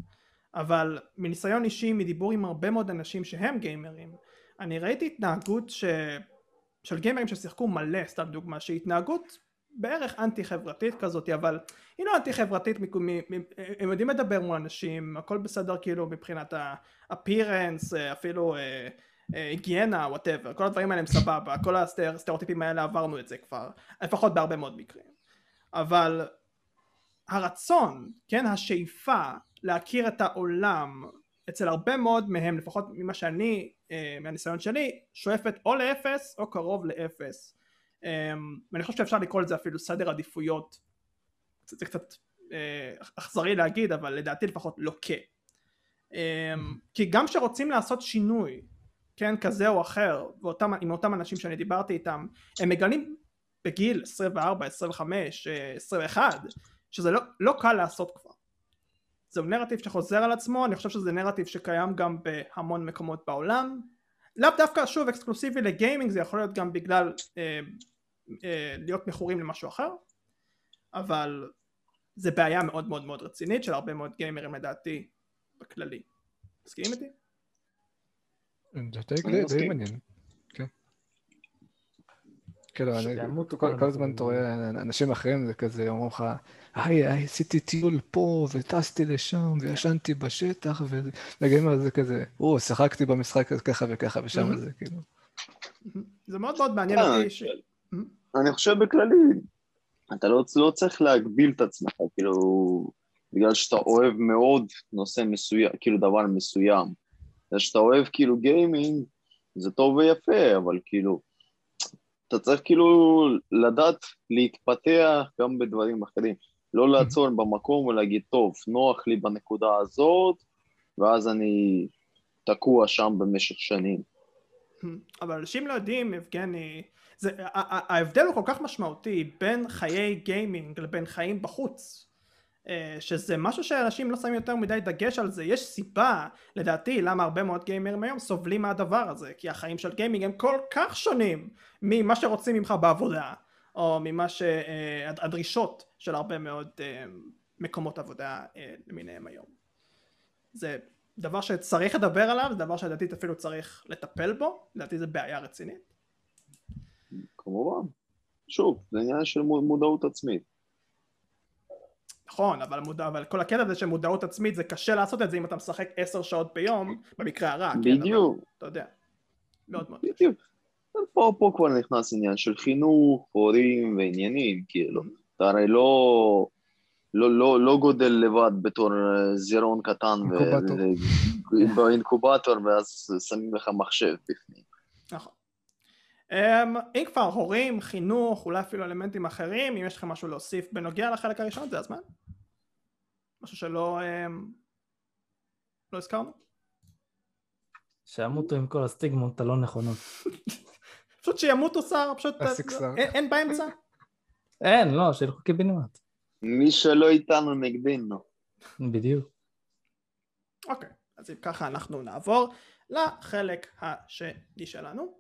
אבל מניסיון אישי, מדיבור עם הרבה מאוד אנשים שהם גיימרים, אני ראיתי התנהגות ש... של גיימרים ששיחקו מלא, סתם דוגמה, שהיא התנהגות בערך אנטי חברתית כזאת, אבל היא לא אנטי חברתית, מ... מ... הם יודעים לדבר מול אנשים, הכל בסדר כאילו מבחינת ה appearance, אפילו אה, היגיינה, whatever, כל הדברים האלה הם סבבה, כל הסטריאוטיפים האלה עברנו את זה כבר, לפחות בהרבה מאוד מקרים. אבל הרצון, כן, השאיפה להכיר את העולם אצל הרבה מאוד מהם, לפחות ממה שאני, אה, מהניסיון שלי, שואפת או לאפס או קרוב לאפס. אה, ואני חושב שאפשר לקרוא לזה אפילו סדר עדיפויות, זה קצת אה, אכזרי להגיד, אבל לדעתי לפחות לוקה. אה, כי גם כשרוצים לעשות שינוי, כן, כזה או אחר, ואותם, עם אותם אנשים שאני דיברתי איתם, הם מגלים בגיל 24, 25, אה, 21, שזה לא, לא קל לעשות כבר. זהו נרטיב שחוזר על עצמו, אני חושב שזה נרטיב שקיים גם בהמון מקומות בעולם. לאו דווקא שוב אקסקלוסיבי לגיימינג, זה יכול להיות גם בגלל אה, אה, להיות מכורים למשהו אחר, אבל זה בעיה מאוד מאוד מאוד רצינית של הרבה מאוד גיימרים לדעתי בכללי. מסכימים איתי? זה די-. מעניין. כן. כאילו, כל- הזמן אתה רואה אנשים אחרים זה כזה אומרים לך, היי, עשיתי טיול פה וטסתי לשם וישנתי בשטח וגיימר זה כזה, או, שיחקתי במשחק ככה וככה ושם. זה כאילו. זה מאוד מאוד מעניין אה, אותי. ש... אני חושב בכללי, אתה לא, לא צריך להגביל את עצמך, כאילו, בגלל שאתה אוהב מאוד נושא מסוים, כאילו דבר מסוים. בגלל שאתה אוהב כאילו גיימינג, זה טוב ויפה, אבל כאילו, אתה צריך כאילו לדעת להתפתח גם בדברים אחרים. לא לעצור במקום ולהגיד, טוב, נוח לי בנקודה הזאת, ואז אני תקוע שם במשך שנים. אבל אנשים לא יודעים, יבגני, זה, ההבדל הוא כל כך משמעותי בין חיי גיימינג לבין חיים בחוץ, שזה משהו שאנשים לא שמים יותר מדי דגש על זה, יש סיבה לדעתי למה הרבה מאוד גיימרים היום סובלים מהדבר הזה, כי החיים של גיימינג הם כל כך שונים ממה שרוצים ממך בעבודה, או ממה שהדרישות של הרבה מאוד אה, מקומות עבודה אה, למיניהם היום. זה דבר שצריך לדבר עליו, זה דבר שלדעתי אפילו צריך לטפל בו, לדעתי זה בעיה רצינית. כמובן. שוב, זה עניין של מו- מודעות עצמית. נכון, אבל, מודע, אבל כל הקטע הזה של מודעות עצמית זה קשה לעשות את זה אם אתה משחק עשר שעות ביום, במקרה הרע, כן, אבל בדיוק, אתה יודע, מאוד מאוד קשה. בדיוק. פה, פה כבר נכנס עניין של חינוך, הורים ועניינים, כאילו. אתה הרי לא, לא, לא, לא גודל לבד בתור אה, זירון קטן ו- אינקובטור. ו- באינקובטור, ואז שמים לך מחשב בפנים. Um, אם כבר הורים, חינוך, אולי אפילו אלמנטים אחרים, אם יש לכם משהו להוסיף בנוגע לחלק הראשון, זה הזמן? משהו שלא um, לא הזכרנו? שימותו עם כל הסטיגמות הלא נכונות. פשוט שימותו שר, פשוט. אין- אין באמצע. אין, לא, שילכו קיבינימט. מי שלא איתנו נגדנו. בדיוק. אוקיי, אז אם ככה אנחנו נעבור לחלק השני שלנו.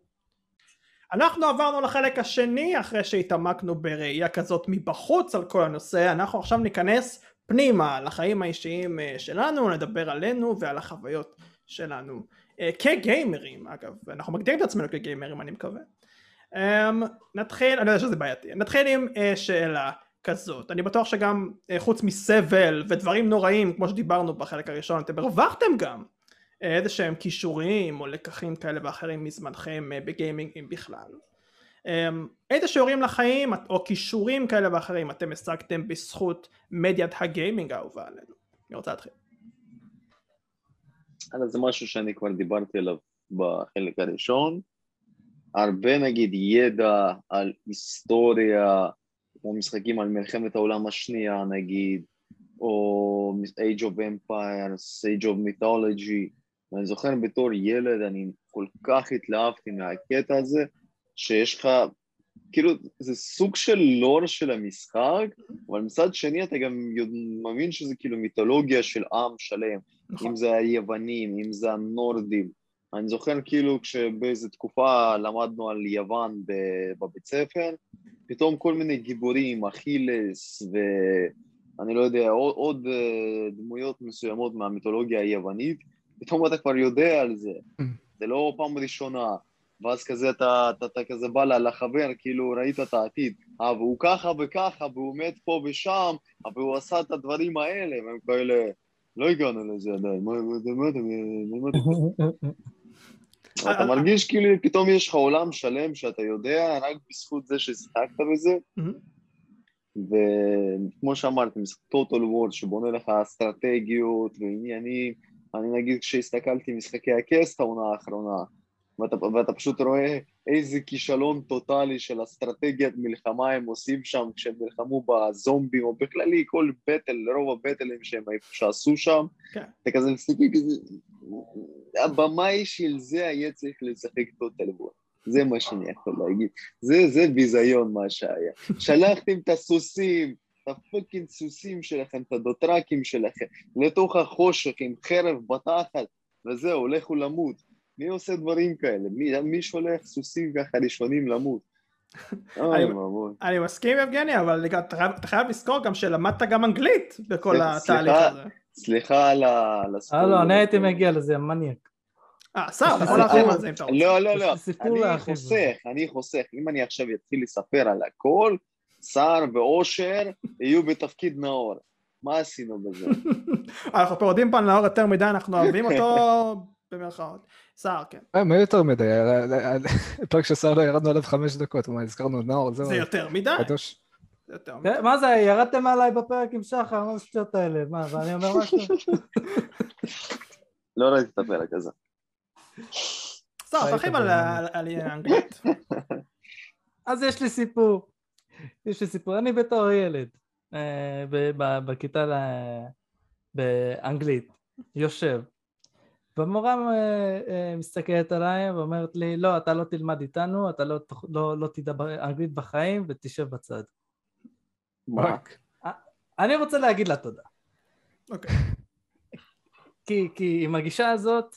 אנחנו עברנו לחלק השני אחרי שהתעמקנו בראייה כזאת מבחוץ על כל הנושא, אנחנו עכשיו ניכנס פנימה לחיים האישיים אה, שלנו, נדבר עלינו ועל החוויות שלנו. אה, כגיימרים אגב, אנחנו מגדירים את עצמנו כגיימרים אני מקווה. אמ, נתחיל, אני יודע שזה בעייתי, נתחיל עם אה, שאלה כזאת, אני בטוח שגם חוץ מסבל ודברים נוראים כמו שדיברנו בחלק הראשון אתם הרווחתם גם איזה שהם כישורים או לקחים כאלה ואחרים מזמנכם אה, בגיימינג אם בכלל. אמ, איזה שיעורים לחיים או כישורים כאלה ואחרים אתם השגתם בזכות מדיית הגיימינג האהובה עלינו? אני רוצה להתחיל. אז זה משהו שאני כבר דיברתי עליו בחלק הראשון. הרבה נגיד ידע על היסטוריה, כמו משחקים על מלחמת העולם השנייה נגיד, או Age of Empires, Age of Mythology, ואני זוכר בתור ילד אני כל כך התלהבתי מהקטע הזה, שיש לך, כאילו זה סוג של לור של המשחק, אבל מצד שני אתה גם מבין שזה כאילו מיתולוגיה של עם שלם, נכון. אם זה היוונים, אם זה הנורדים. אני זוכר כאילו כשבאיזו תקופה למדנו על יוון בבית ספר, פתאום כל מיני גיבורים, אכילס ואני לא יודע, עוד, עוד אה, דמויות מסוימות מהמיתולוגיה היוונית, פתאום אתה כבר יודע על זה, זה לא פעם ראשונה, ואז כזה אתה, אתה, אתה כזה בא לחבר, כאילו ראית את העתיד, אה, והוא ככה וככה, והוא מת פה ושם, והוא עשה את הדברים האלה, והם כאלה, לא הגענו לזה עדיין, מה אתה... מה אתה... מרגיש כאילו פתאום יש לך עולם שלם שאתה יודע רק בזכות זה ששיחקת בזה. וכמו שאמרתי, משחק טוטל וורד שבונה לך אסטרטגיות ועניינים, אני נגיד כשהסתכלתי משחקי הכס העונה האחרונה, ואתה, ואתה פשוט רואה איזה כישלון טוטאלי של אסטרטגיית מלחמה הם עושים שם כשהם נלחמו בזומבים, או בכללי כל battle, רוב ה battle ים שהם שעשו שם, כן. אתה כזה מסתכל כזה, הבמאי של זה היה צריך לשחק טוטל וורד. זה מה שאני יכול להגיד. זה, זה ביזיון מה שהיה. שלחתם את הסוסים, את ה fucking סוסים שלכם, את הדוטרקים שלכם, לתוך החושך עם חרב בתחת, וזהו, לכו למות. מי עושה דברים כאלה? מי, מי שולח סוסים ככה ראשונים למות? אני- מסכים יבגני אבל אתה חייב- לזכור גם שלמדת גם אנגלית בכל התהליך. הזה. סליחה על ה... על הספוילר. הלו, אני הייתי מגיע לזה, מניאק. אה, שר, אתה יכול להרחיב על זה אם אתה רוצה. לא, לא, לא, אני. חוסך, אני חוסך. אם אני עכשיו אתחיל לספר על הכל, סער ואושר יהיו בתפקיד נאור. מה עשינו בזה? אנחנו פה יודעים פה על נאור יותר מדי, אנחנו אוהבים אותו במרכאות. שר, כן. אה, מה יותר מדי? הפרק של שר לא ירדנו עליו חמש דקות, מה, הזכרנו נאור, זהו, זה יותר מדי. קדוש. זה יותר מדי. מה זה, ירדתם עליי בפרק עם שחר, מה זה השטויות האלה? מה, ואני אומר משהו? לא ראיתי את הפרק הזה. היית תרחיב על האנגלית. אז יש לי סיפור. יש לי סיפור. אני בתור ילד, אה, ב- ב- בכיתה באנגלית, יושב, והמורה אה, אה, מסתכלת עליי ואומרת לי, לא, אתה לא תלמד איתנו, אתה לא, לא, לא תדע אנגלית בחיים ותשב בצד. רק. אני רוצה להגיד לה תודה. אוקיי. כי, כי עם הגישה הזאת,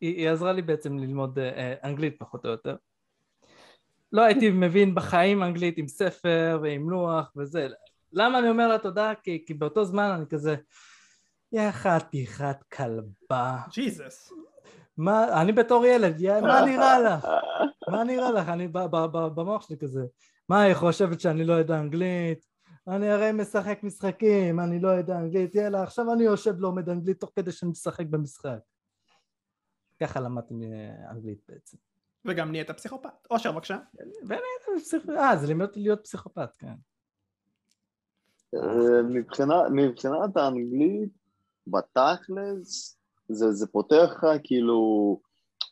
היא, היא עזרה לי בעצם ללמוד אנגלית פחות או יותר. לא הייתי מבין בחיים אנגלית עם ספר ועם לוח וזה. למה אני אומר לה תודה? כי, כי באותו זמן אני כזה, יא חתיכת כלבה. ג'יזוס. מה, אני בתור ילד, יא, מה נראה לך? מה נראה לך? אני במוח שלי כזה. מה, היא חושבת שאני לא יודע אנגלית? אני הרי משחק משחקים, אני לא יודע אנגלית, יאללה, עכשיו אני יושב לומד אנגלית תוך כדי שאני משחק במשחק. ככה למדתי אנגלית בעצם. וגם נהיית פסיכופת. אושר, בבקשה. פסיכופת, אה, זה לימד אותי להיות פסיכופת, כן. אה, מבחינת האנגלית, בתכלס, זה זה פותח לך כאילו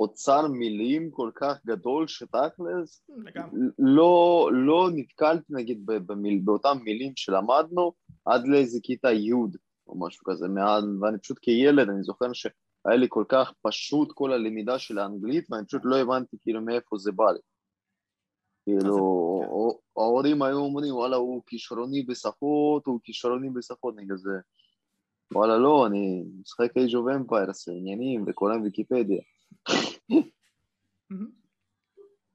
אוצר מילים כל כך גדול שתכלס. לא, לא נתקלתי נגיד ב- במיל, באותם מילים שלמדנו עד לאיזה כיתה י' או משהו כזה, מה, ואני פשוט כילד, אני זוכר היה לי כל כך פשוט כל הלמידה של האנגלית, ואני פשוט לא הבנתי כאילו מאיפה זה בא לי. כאילו. ההורים היו אומרים, וואלה, הוא כישרוני בשפות, הוא כישרוני בשפות, אני כזה, וואלה, לא, אני משחק Age of Empires, עניינים, וקורא ויקיפדיה. מהמם.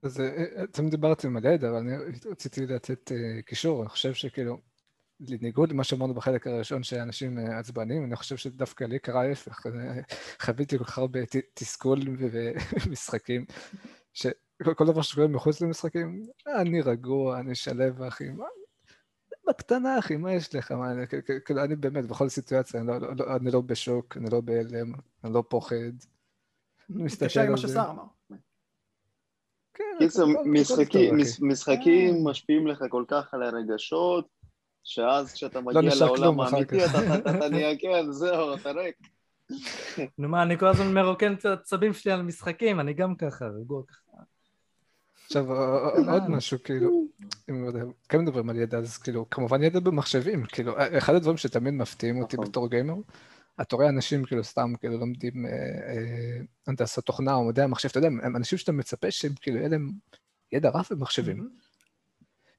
אז אה, אה, אתם דיברתם על ידע, אבל אני רציתי לתת אה, קישור, אני חושב שכאילו, בניגוד למה שאמרנו בחלק הראשון שאנשים אה, עצבניים, אני חושב שדווקא לי קרה ההפך, אה, חוויתי כל כך הרבה תסכול ומשחקים, שכל כל דבר שקורה מחוץ למשחקים, אני רגוע, אני שלב, אחי, מה... בקטנה, אחי, מה יש לך? מה, אני- כאילו, אני באמת, בכל סיטואציה, אני לא, לא, לא- אני לא בשוק, אני לא בהלם, אני לא פוחד. אני מסתכל על זה. כן, קיצר, משחקים, אה. משפיעים לך כל כך על הרגשות, שאז כשאתה מגיע נשאר לעולם האמיתי. אתה- אתה אתה נהיה, כן, זהו, אתה ריק. נו מה, אני כל הזמן מרוקן את העצבים שלי על משחקים, אני גם ככה, רגוע ככה. עכשיו, עוד משהו, כאילו, אם כן מדברים על ידע, אז כאילו, כמובן ידע במחשבים, כאילו, אחד הדברים שתמיד מפתיעים אותי נכון. בתור גיימר, אתה רואה אנשים כאילו סתם כאילו לומדים אה, אה, הנדסת תוכנה או מדעי המחשב, אתה יודע, הם אנשים שאתה מצפה שהם כאילו יהיה להם ידע רב במחשבים.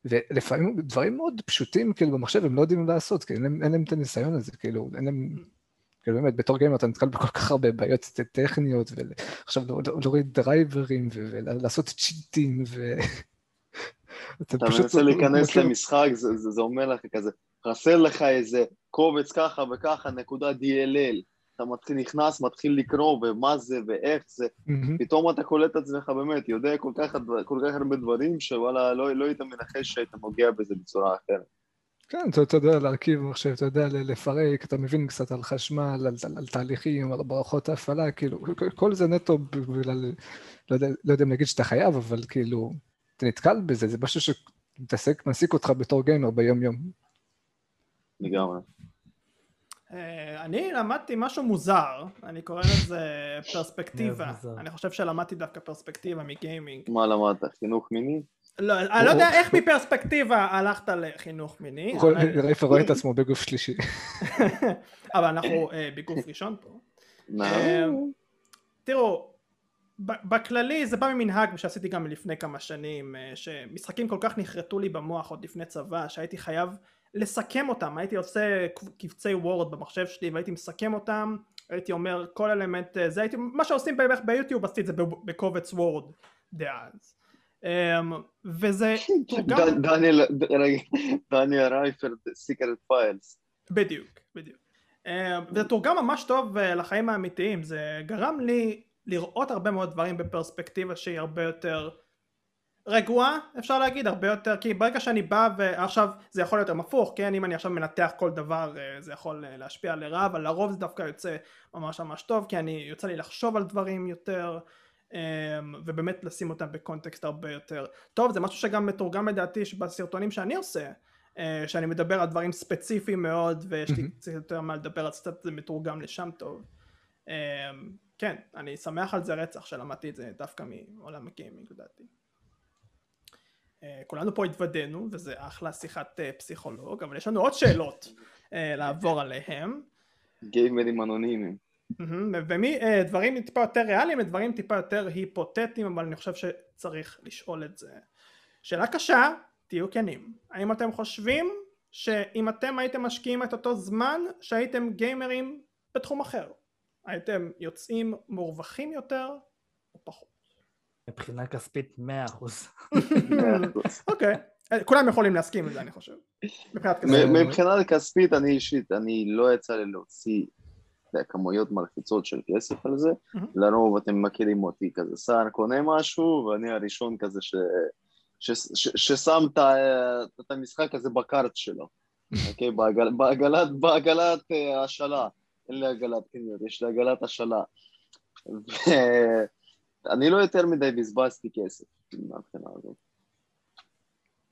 ולפעמים דברים מאוד פשוטים כאילו במחשב הם לא יודעים לעשות, כי אין להם, אין להם את הניסיון הזה, כאילו, אין להם, כאילו באמת, בתור גיימר אתה נתקל בכל כך הרבה בעיות טכניות, ועכשיו להוריד דרייברים ולעשות צ'יטים, ו... אתה מנסה להיכנס מכיר- למשחק, זה, זה, זה אומר לך כזה, חסר לך איזה קובץ ככה וככה, נקודה DLL. אתה מתחיל, נכנס, מתחיל לקרוא, ומה זה, ואיך זה, מהמם. פתאום אתה קולט את עצמך באמת, יודע כל כך, כל כך הרבה דברים, שוואלה, לא, לא היית מנחש שהיית נוגע בזה בצורה אחרת. כן, אתה, אתה יודע להרכיב מחשב, אתה יודע לפרק, אתה מבין קצת על חשמל, על, על, על תהליכים, על מערכות ההפעלה, כאילו, כל- כל זה נטו בגלל, לא יודע, לא יודע אם להגיד שאתה חייב, אבל כאילו, אתה נתקל בזה, זה משהו שמתעסק, מעסיק אותך בתור גיימר ביום-יום. לגמרי. אה, אני למדתי משהו מוזר, אני קורא לזה פרספקטיבה. אני חושב שלמדתי דווקא פרספקטיבה מגיימינג. מה למדת? חינוך מיני? לא, אני לא יודע איך מפרספקטיבה הלכת לחינוך מיני, רייפר רואה את עצמו בגוף שלישי. אבל אנחנו אה, בגוף ראשון פה. אה, תראו, בכללי זה בא ממנהג שעשיתי גם לפני כמה שנים, שמשחקים כל כך נחרטו לי במוח עוד לפני צבא, שהייתי חייב לסכם אותם, הייתי עושה קבצי Word במחשב שלי והייתי מסכם אותם, הייתי אומר כל אלמנט, אה, זה הייתי, מה שעושים בערך ביוטיוב עשיתי את זה בקובץ Word דאז. אמ, וזה דניאל, דניאל רייפר, Secret Files. בדיוק, בדיוק. אה, וזה תורגם ממש טוב אה, לחיים האמיתיים, זה גרם לי לראות הרבה מאוד דברים בפרספקטיבה שהיא הרבה יותר רגועה, אפשר להגיד, הרבה יותר, כי ברגע שאני בא ועכשיו זה יכול להיות גם הפוך, כן, אם אני עכשיו מנתח כל דבר אה, זה יכול אה, להשפיע לרעה, אבל לרוב זה דווקא יוצא ממש ממש טוב, כי אני, יוצא לי לחשוב על דברים יותר, אה, ובאמת לשים אותם בקונטקסט הרבה יותר טוב, זה משהו שגם מתורגם לדעתי בסרטונים שאני עושה, אה, שאני מדבר על דברים ספציפיים מאוד ויש לי. קצת יותר מה לדבר אז קצת זה מתורגם לשם טוב. אה, כן, אני שמח על זה רצח שלמדתי את זה דווקא מעולם הגיימינג לדעתי. אה, כולנו פה התוודענו וזה אחלה שיחת אה, פסיכולוג אבל יש לנו עוד שאלות אה, לעבור עליהם גיימרים אנונימיים. מהמם, ומי אה, דברים טיפה יותר ריאליים ודברים טיפה יותר היפותטיים אבל אני חושב שצריך לשאול את זה. שאלה קשה, תהיו כנים. האם אתם חושבים שאם אתם הייתם משקיעים את אותו זמן שהייתם גיימרים בתחום אחר, הייתם יוצאים מורווחים יותר או פחות? מבחינה כספית 100%. אוקיי, אה, כולם יכולים להסכים לזה אני חושב. מבחינה כספית, אני אישית, אני לא יצא לי להוציא כמויות מלחיצות של כסף על זה. לרוב אתם מכירים אותי כזה, סער קונה משהו, ואני הראשון כזה ש... ש... ש... ששם את המשחק הזה בקארט שלו, אוקיי? בעגל... בעגלת, בעגלת אה, השאלה. אין לי עגלת קניות, יש לי עגלת השאלה. ואני לא יותר מדי בזבזתי כסף מהבחינה הזאת.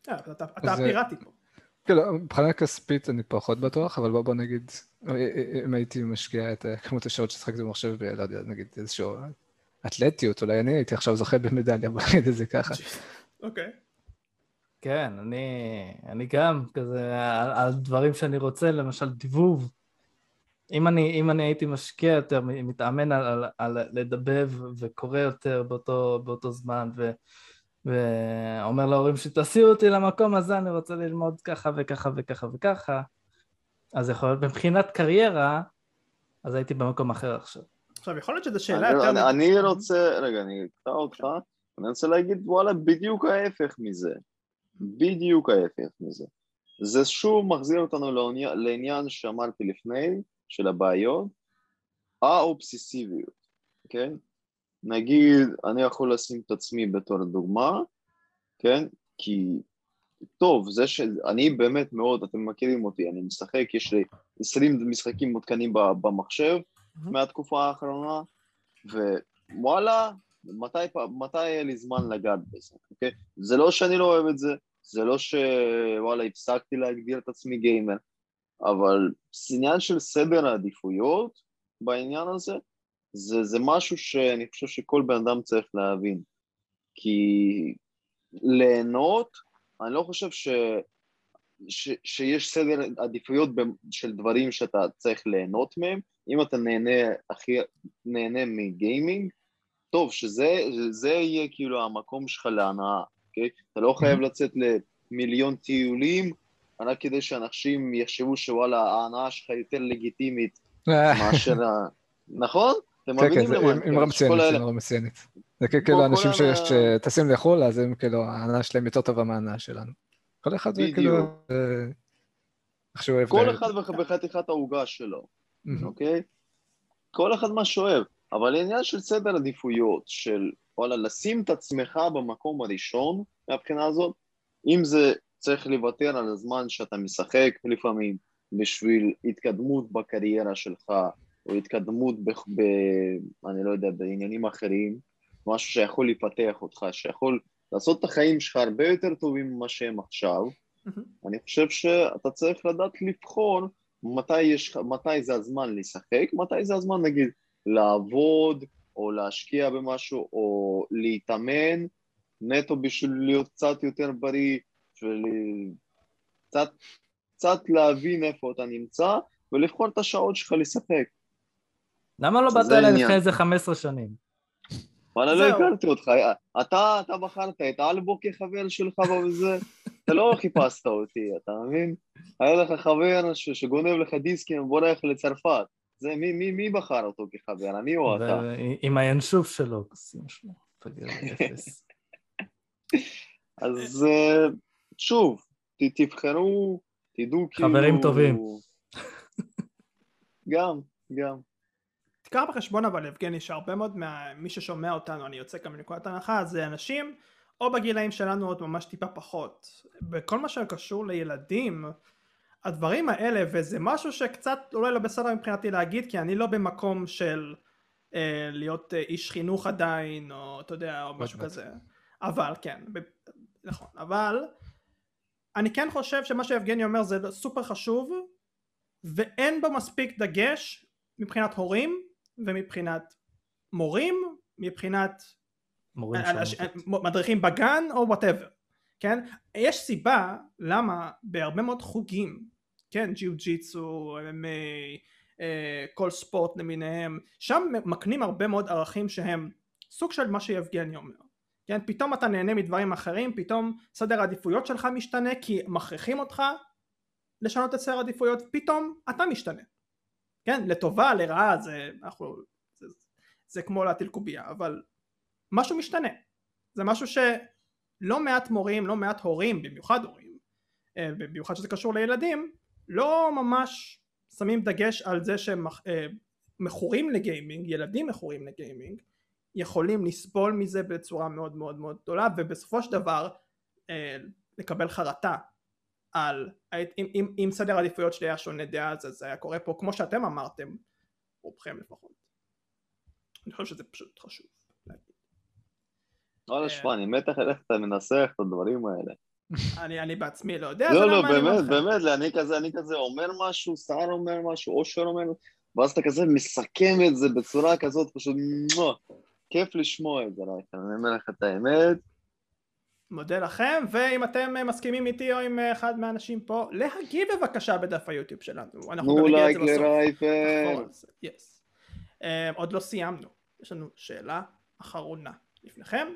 אה, אתה- אה, הפיראטי פה. כאילו, מבחינה כספית אני פחות בטוח, אבל בוא, בוא נגיד, אם הייתי משקיע את אה, כמות השעות ששחקתי במחשב, לא יודע, נגיד איזשהו אתלטיות, אולי אני הייתי עכשיו זוכה במדליה, בוא נגיד את זה ככה. אוקיי. כן, אני, אני גם כזה, על, על דברים שאני רוצה, למשל דיבוב. אם אני, אם אני הייתי משקיע יותר, מתאמן על, על, על לדבב וקורא יותר באותו, באותו זמן, ו, ואומר להורים שתסיעו אותי למקום הזה, אני רוצה ללמוד ככה וככה וככה וככה, אז יכול להיות, מבחינת קריירה, אז הייתי במקום אחר עכשיו. עכשיו, יכול להיות שזו שאלה אני, יותר... אני, אני רוצה, רגע, אני אקטע אותך, אני רוצה להגיד, וואלה, בדיוק ההפך מזה. בדיוק ההפך מזה. זה שוב מחזיר אותנו לעניין שאמרתי לפני, של הבעיות, האובססיביות, כן? נגיד, אני יכול לשים את עצמי בתור דוגמה, כן? כי, טוב, זה שאני באמת מאוד, אתם מכירים אותי, אני משחק, יש לי 20 משחקים מותקנים במחשב מהתקופה האחרונה, ווואלה, מתי, מתי היה לי זמן לגעת בזה, אוקיי? זה לא שאני לא אוהב את זה, זה לא שוואלה הפסקתי להגדיר את עצמי גיימר, אבל עניין של סדר העדיפויות בעניין הזה, זה, זה משהו שאני חושב שכל בן אדם צריך להבין. כי ליהנות, אני לא חושב ש, ש, שיש סדר עדיפויות של דברים שאתה צריך ליהנות מהם. אם אתה נהנה, הכי, נהנה מגיימינג, טוב, שזה יהיה כאילו המקום שלך להנאה, אוקיי? אתה לא חייב לצאת למיליון טיולים, רק כדי שאנשים יחשבו שוואלה, ההנאה שלך יותר לגיטימית מאשר ה... נכון? אתם כן, מבינים כן, למה? זה אמרה מצוינת, אמרה מצוינת. זה כאילו אנשים שטסים לחו"ל, אז הם כאילו, ההנאה שלהם יותר טובה מההנאה שלנו. כל אחד כאילו, איך שהוא אוהב. כל אחד בחתיכת העוגה שלו, אוקיי? כל אחד מה שאוהב. אבל העניין של סדר עדיפויות, של וואלה, לשים את עצמך במקום הראשון מהבחינה הזאת, אם זה צריך לוותר על הזמן שאתה משחק לפעמים בשביל התקדמות בקריירה שלך, או התקדמות ב... ב... אני לא יודע, בעניינים אחרים, משהו שיכול לפתח אותך, שיכול לעשות את החיים שלך הרבה יותר טובים ממה שהם עכשיו, mm-hmm. אני חושב שאתה צריך לדעת לבחור מתי, יש, מתי זה הזמן לשחק, מתי זה הזמן נגיד לעבוד, או להשקיע במשהו, או להתאמן, נטו בשביל להיות קצת יותר בריא, בשביל קצת, קצת להבין איפה אתה נמצא, ולבחור את השעות שלך לשחק. למה לא באת אליי לפני איזה 15 שנים? וואלה, לא הכרתי אותך. אתה, אתה בחרת את אלבו כחבר שלך וזה, אתה לא חיפשת אותי, אתה מבין? היה לך חבר שגונב לך דיסקים ובורח לצרפת. זה, מי, מי, מי בחר אותו כחבר, אני או אתה? עם הינשוף שלו, כוסים שלו, אפס. אז אה, שוב, תבחרו, תדעו כאילו... חברים טובים. גם, גם. תיקח בחשבון אבל יבגני שהרבה מאוד ממי ששומע אותנו, אני יוצא גם מנקודת הנחה, זה אנשים או בגילאים שלנו עוד ממש טיפה פחות. בכל מה שקשור לילדים, הדברים האלה, וזה משהו שקצת אולי לא בסדר מבחינתי להגיד, כי אני לא במקום של אה, להיות אה, איש חינוך עדיין, או אתה יודע, או משהו כזה. אבל, כן, ב- נכון, אבל אני כן חושב שמה שיבגני אומר זה סופר חשוב, ואין בו מספיק דגש מבחינת הורים ומבחינת מורים, מבחינת מורים מדריכים בגן או וואטאבר, כן? יש סיבה למה בהרבה מאוד חוגים, כן, ג'יו ג'יצו, כל ספורט למיניהם, שם מקנים הרבה מאוד ערכים שהם סוג של מה שיבגני אומר. כן, פתאום אתה נהנה מדברים אחרים, פתאום סדר העדיפויות שלך משתנה כי מכריחים אותך לשנות את סדר העדיפויות, פתאום אתה משתנה. כן, לטובה, לרעה, זה, אנחנו, זה, זה כמו להטיל קובייה, אבל משהו משתנה. זה משהו שלא מעט מורים, לא מעט הורים, במיוחד הורים, אה, במיוחד שזה קשור לילדים, לא ממש שמים דגש על זה שהם אה, מכורים לגיימינג, ילדים מכורים לגיימינג, יכולים לסבול מזה בצורה מאוד מאוד מאוד גדולה, ובסופו של דבר אה, לקבל חרטה על אם, אם, אם סדר העדיפויות שלי היה שונה דעה אז זה היה קורה פה כמו שאתם אמרתם רובכם לפחות. אני חושב שזה פשוט חשוב להגיד. וואלה שמע אני מת איך אתה מנסח את הדברים האלה. אני, אני בעצמי לא יודע לא לא באמת באמת אני כזה אני כזה אומר משהו סער אומר משהו אושר אומר ואז אתה כזה מסכם את זה בצורה כזאת פשוט כיף לשמוע את זה אני אומר לך את האמת מודה לכם, ואם אתם אה, מסכימים איתי או עם אה, אחד מהאנשים פה, להגיב בבקשה בדף היוטיוב שלנו. אנחנו גם נגיד את זה זה, yes. אה, עוד לא סיימנו, יש לנו שאלה אחרונה לפניכם.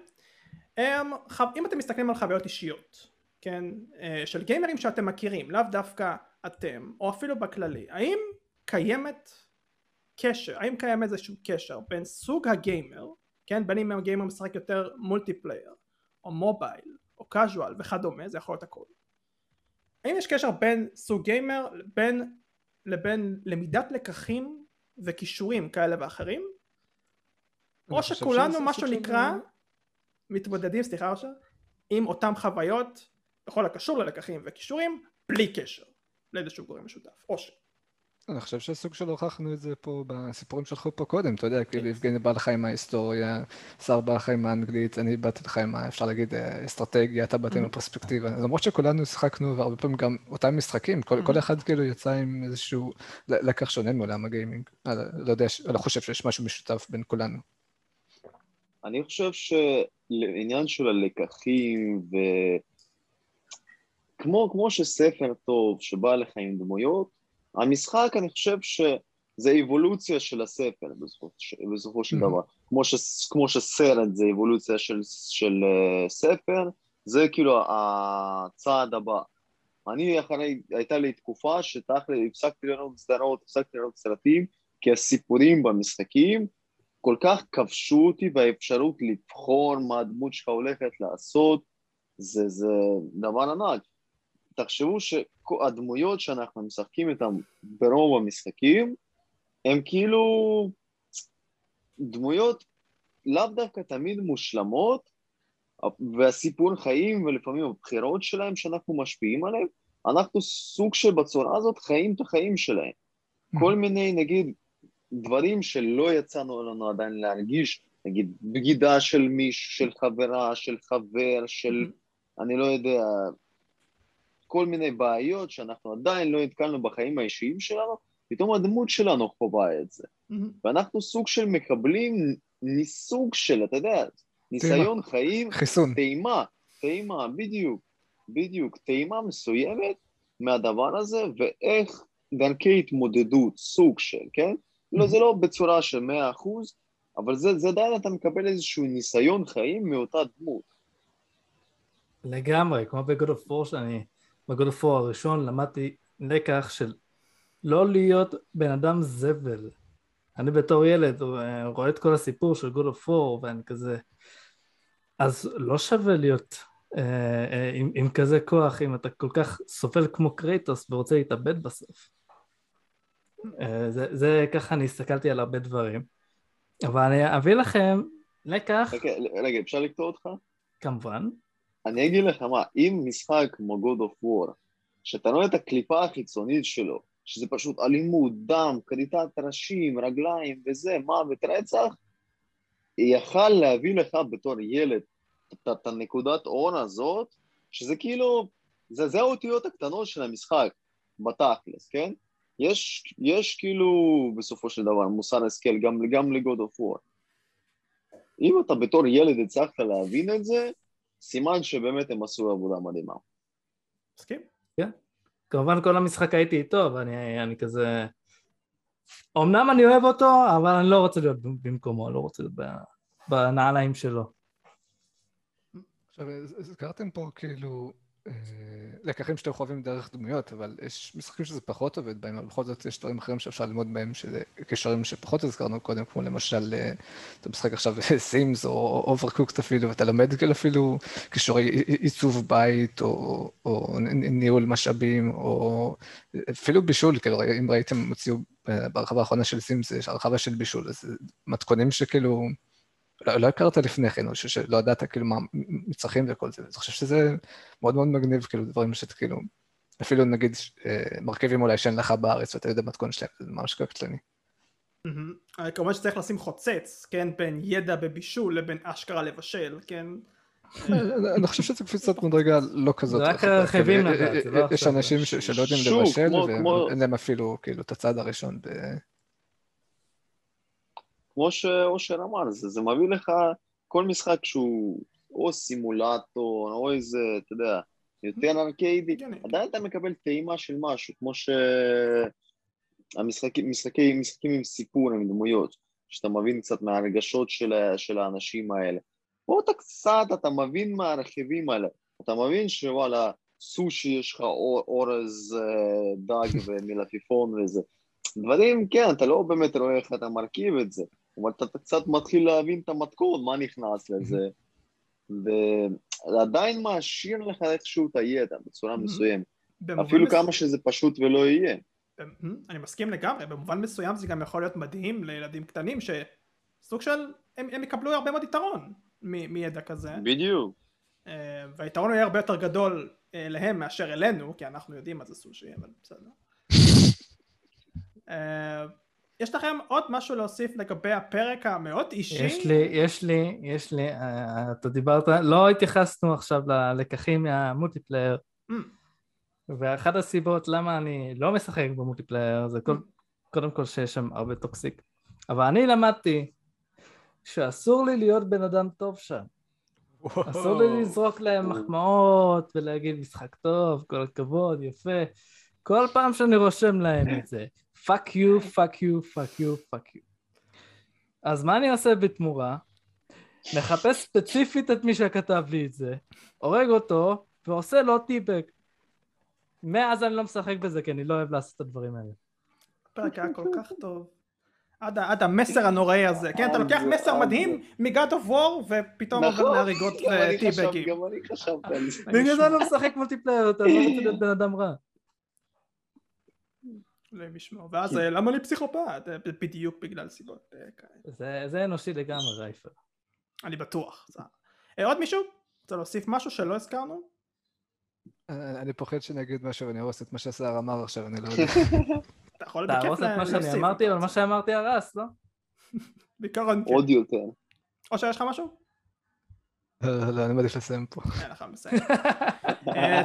אה, חו- אם אתם מסתכלים על חוויות אישיות, כן, אה, של גיימרים שאתם מכירים, לאו דווקא אתם, או אפילו בכללי, האם קיימת קשר, האם קיים איזשהו קשר בין סוג הגיימר, כן, בין אם הגיימר משחק יותר multiplayer, או mobile, או casual וכדומה, זה יכול להיות הכל. האם יש קשר בין סוג גיימר בין, לבין למידת לקחים וכישורים כאלה ואחרים? או שכולנו מה שנקרא מתמודדים, סליחה אושר, עם אותם חוויות בכל הקשור ללקחים וכישורים בלי קשר לאיזשהו גורם משותף. או ש... אני חושב שסוג של הוכחנו את זה פה בסיפורים שלך פה קודם, אתה יודע, כאילו יבגני בא לך עם ההיסטוריה, שר בא לך עם האנגלית, אני באתי לך עם, אפשר להגיד, אה, אסטרטגיה, אתה באת עם הפרספקטיבה. למרות שכולנו שיחקנו, והרבה פעמים גם אותם משחקים, כל כל אחד כאילו יצא עם איזשהו לקח שונה מעולם הגיימינג. אה, לא יודע, לא חושב שיש משהו משותף בין כולנו. אני חושב שלעניין של הלקחים ו... כמו, כמו שספר טוב שבא לך עם דמויות, המשחק אני חושב שזה אבולוציה של הספר בסופו, של Mhm. דבר. כמו, ש, כמו שסרט זה אבולוציה של, של uh, ספר, זה כאילו הצעד הבא. אני אחרי, הייתה לי תקופה שתכל'ה הפסקתי לראות סדרות, הפסקתי לראות סרטים, כי הסיפורים במשחקים כל כך כבשו אותי והאפשרות לבחור מה הדמות שלך הולכת לעשות, זה, זה דבר ענק. תחשבו שהדמויות שאנחנו משחקים איתן ברוב המשחקים, הם כאילו דמויות לאו דווקא תמיד מושלמות, והסיפור חיים ולפעמים הבחירות שלהם שאנחנו משפיעים עליהם, אנחנו סוג של בצורה הזאת חיים את החיים שלהם. כל מיני נגיד דברים שלא יצאנו לנו עדיין להרגיש, נגיד בגידה של מישהו, של חברה, של חבר, של אני לא יודע, כל מיני בעיות שאנחנו עדיין לא נתקלנו בחיים האישיים שלנו, פתאום הדמות שלנו חווה את זה. ואנחנו סוג של מקבלים מסוג של, אתה יודע, ניסיון חיים, חיסון. טעימה, טעימה, בדיוק, בדיוק, טעימה מסוימת מהדבר הזה, ואיך דרכי התמודדות, סוג של, כן? לא, זה לא בצורה של מאה אחוז, אבל זה, זה עדיין אתה מקבל איזשהו ניסיון חיים מאותה דמות. לגמרי, כמו ב-God of War שאני, of War הראשון למדתי לקח של לא להיות בן אדם זבל. אני בתור ילד אה, רואה את כל הסיפור של of War ואני כזה, אז לא שווה להיות אה, אה, עם, עם כזה כוח אם אתה כל כך סובל כמו קרייטוס ורוצה להתאבד בסוף. אה, זה, זה ככה אני הסתכלתי על הרבה דברים. אבל אני אביא לכם לקח, רגע, רגע, אפשר לקטוע אותך? כמובן, אני אגיד לך מה, אם משחק כמו God of War, שאתה רואה את הקליפה החיצונית שלו, שזה פשוט אלימות, דם, כריתת ראשים, רגליים וזה, מוות, רצח, יכל להביא לך בתור ילד את- הנקודת אור הזאת, שזה כאילו, זה, זה האותיות הקטנות של המשחק, בתכלס, כן? יש, יש כאילו בסופו של דבר מוסר השכל גם, גם ל-God of War. אם אתה בתור ילד הצלחת להבין את זה, סימן שבאמת הם עשו עבודה מדהימה. מסכים? כמובן כל המשחק הייתי איתו, ואני אני כזה... אמנם אני אוהב אותו, אבל אני לא רוצה להיות במקומו, לא רוצה להיות ב- בנעליים שלו. עכשיו, הז- הזכרתם פה כאילו לקחים שאתם חווים דרך דמויות, אבל יש משחקים שזה פחות עובד בהם, אבל בכל זאת יש דברים אחרים שאפשר ללמוד בהם, שזה קישורים שפחות הזכרנו קודם, כמו למשל, אה, אתה משחק עכשיו Sims או Overcooked אפילו, ואתה לומד כאילו אפילו כישורי עיצוב בית, או, או ניהול משאבים, או אפילו בישול, כאילו, אם ראיתם, הוציאו אה, בהרחבה האחרונה של Sims, יש הרחבה של בישול, אז מתכונים שכאילו... לא, לא הכרת לפני כן, או שלא ידעת כאילו מה מצרכים וכל זה, אז אני חושב שזה מאוד מאוד מגניב, כאילו דברים שאתה כאילו, אפילו נגיד אה, מרכיבים אולי שאין לך בארץ ואתה יודע מתכון שלהם, זה ממש קטלני. אה, כמובן שצריך לשים חוצץ, כן, בין ידע בבישול לבין אשכרה לבשל, כן? אני חושב שזה קפיצת מדרגה לא כזאת. זה רק רחבה, רכיבים כאילו, לדעת, זה לא יש עכשיו- אנשים ש- שלא יודעים לבשל, ואין להם אפילו כאילו את הצד הראשון. כמו שאושר אמר, זה, זה מביא לך כל משחק שהוא או סימולטור, או איזה, אתה יודע, יותר ארקיידי, הגיוני. עדיין אתה מקבל טעימה של משהו, כמו שהמשחקים משחקים, משחקים עם סיפור, עם דמויות, שאתה מבין קצת מהרגשות של, של האנשים האלה. פה אתה קצת, אתה מבין מהרכיבים האלה, אתה מבין שוואלה, סושי יש לך אור- אורז אה, דג ומלפפון וזה. דברים, כן, אתה לא באמת רואה איך אתה מרכיב את זה, אבל אתה אתה קצת מתחיל להבין את המתכון, מה נכנס לזה, ועדיין מעשיר לך איכשהו את הידע בצורה מסוימת, במובן אפילו מס- כמה שזה פשוט ולא יהיה. במ- אני מסכים לגמרי, במובן מסוים זה גם יכול להיות מדהים לילדים קטנים שסוג של, הם, הם יקבלו הרבה מאוד יתרון מ- מידע כזה, בדיוק. אה, והיתרון יהיה הרבה יותר גדול אה, להם מאשר אלינו, כי אנחנו יודעים מה זה סושי, אבל בסדר. יש לכם עוד משהו להוסיף לגבי הפרק המאוד אישי? יש לי, יש לי, יש לי, אה, אתה דיברת, לא התייחסנו עכשיו ללקחים מהמולטיפלייר, Mm, ואחת הסיבות למה אני לא משחק ב multiplayer זה כל, קודם כל שיש שם הרבה toxic, אבל אני למדתי שאסור לי להיות בן אדם טוב שם, אסור לי לזרוק להם מחמאות ולהגיד משחק טוב, כל הכבוד, יפה, כל פעם שאני רושם להם את זה, fuck you, fuck you, fuck you, fuck you. אז מה אני עושה בתמורה? מחפש ספציפית את מי שכתב לי את זה, הורג אותו ועושה לו טיבק. מאז אני לא משחק בזה כי אני לא אוהב לעשות את הדברים האלה. הפרק היה כל כך טוב. עד, המסר הנוראי הזה, כן, אתה לוקח מסר עד- מדהים מ-God of War ופתאום עובר להריגות וטיבגים. גם אני חשבתי על זה. בגלל זה אני לא משחק מולטיפלייר, אתה לא רוצה להיות בן אדם רע. אלוהים ישמור. ואז אה, למה אני פסיכופת? אה, בדיוק בגלל סיבות אה, כאלה. זה, זה אנושי לגמרי, רייפר. אני בטוח. זה- עוד מישהו? רוצה להוסיף משהו שלא הזכרנו? אני פוחד שאני אגיד משהו ואני ארוס את מה שהשר אמר עכשיו, אני לא יודע. אתה יכול תהרוס בכיף את מה שאני להוסיף, אמרתי, אבל מה. שאמרתי הרס, לא? בעיקרון כן. עוד יותר. או שיש לך משהו? לא, לא, אני מעדיף לסיים פה. אין לך מסיים. אה,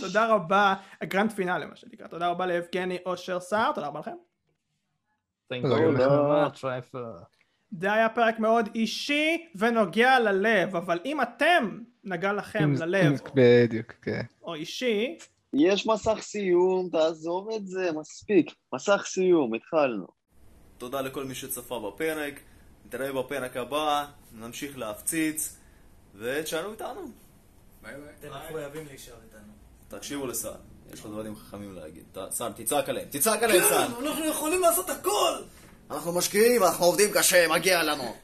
תודה רבה, הגרנד פינאלי מה שנקרא, תודה רבה ליבגני אושר סער, תודה רבה לכם. זה היה פרק מאוד אישי ונוגע ללב, אבל אם אתם נגע לכם ללב, בדיוק, כן. או אישי, יש מסך סיום, תעזוב את זה, מספיק. מסך סיום, התחלנו. תודה לכל מי שצפה בפרק, נתראה בפרק הבא, נמשיך להפציץ, ותשארו איתנו. אתם מחויבים להישאר איתנו. תקשיבו לסער, יש לו דברים חכמים להגיד. סער, תצעק עליהם, תצעק עליהם סער! אנחנו יכולים לעשות הכל! אנחנו משקיעים, אנחנו עובדים קשה, מגיע לנו.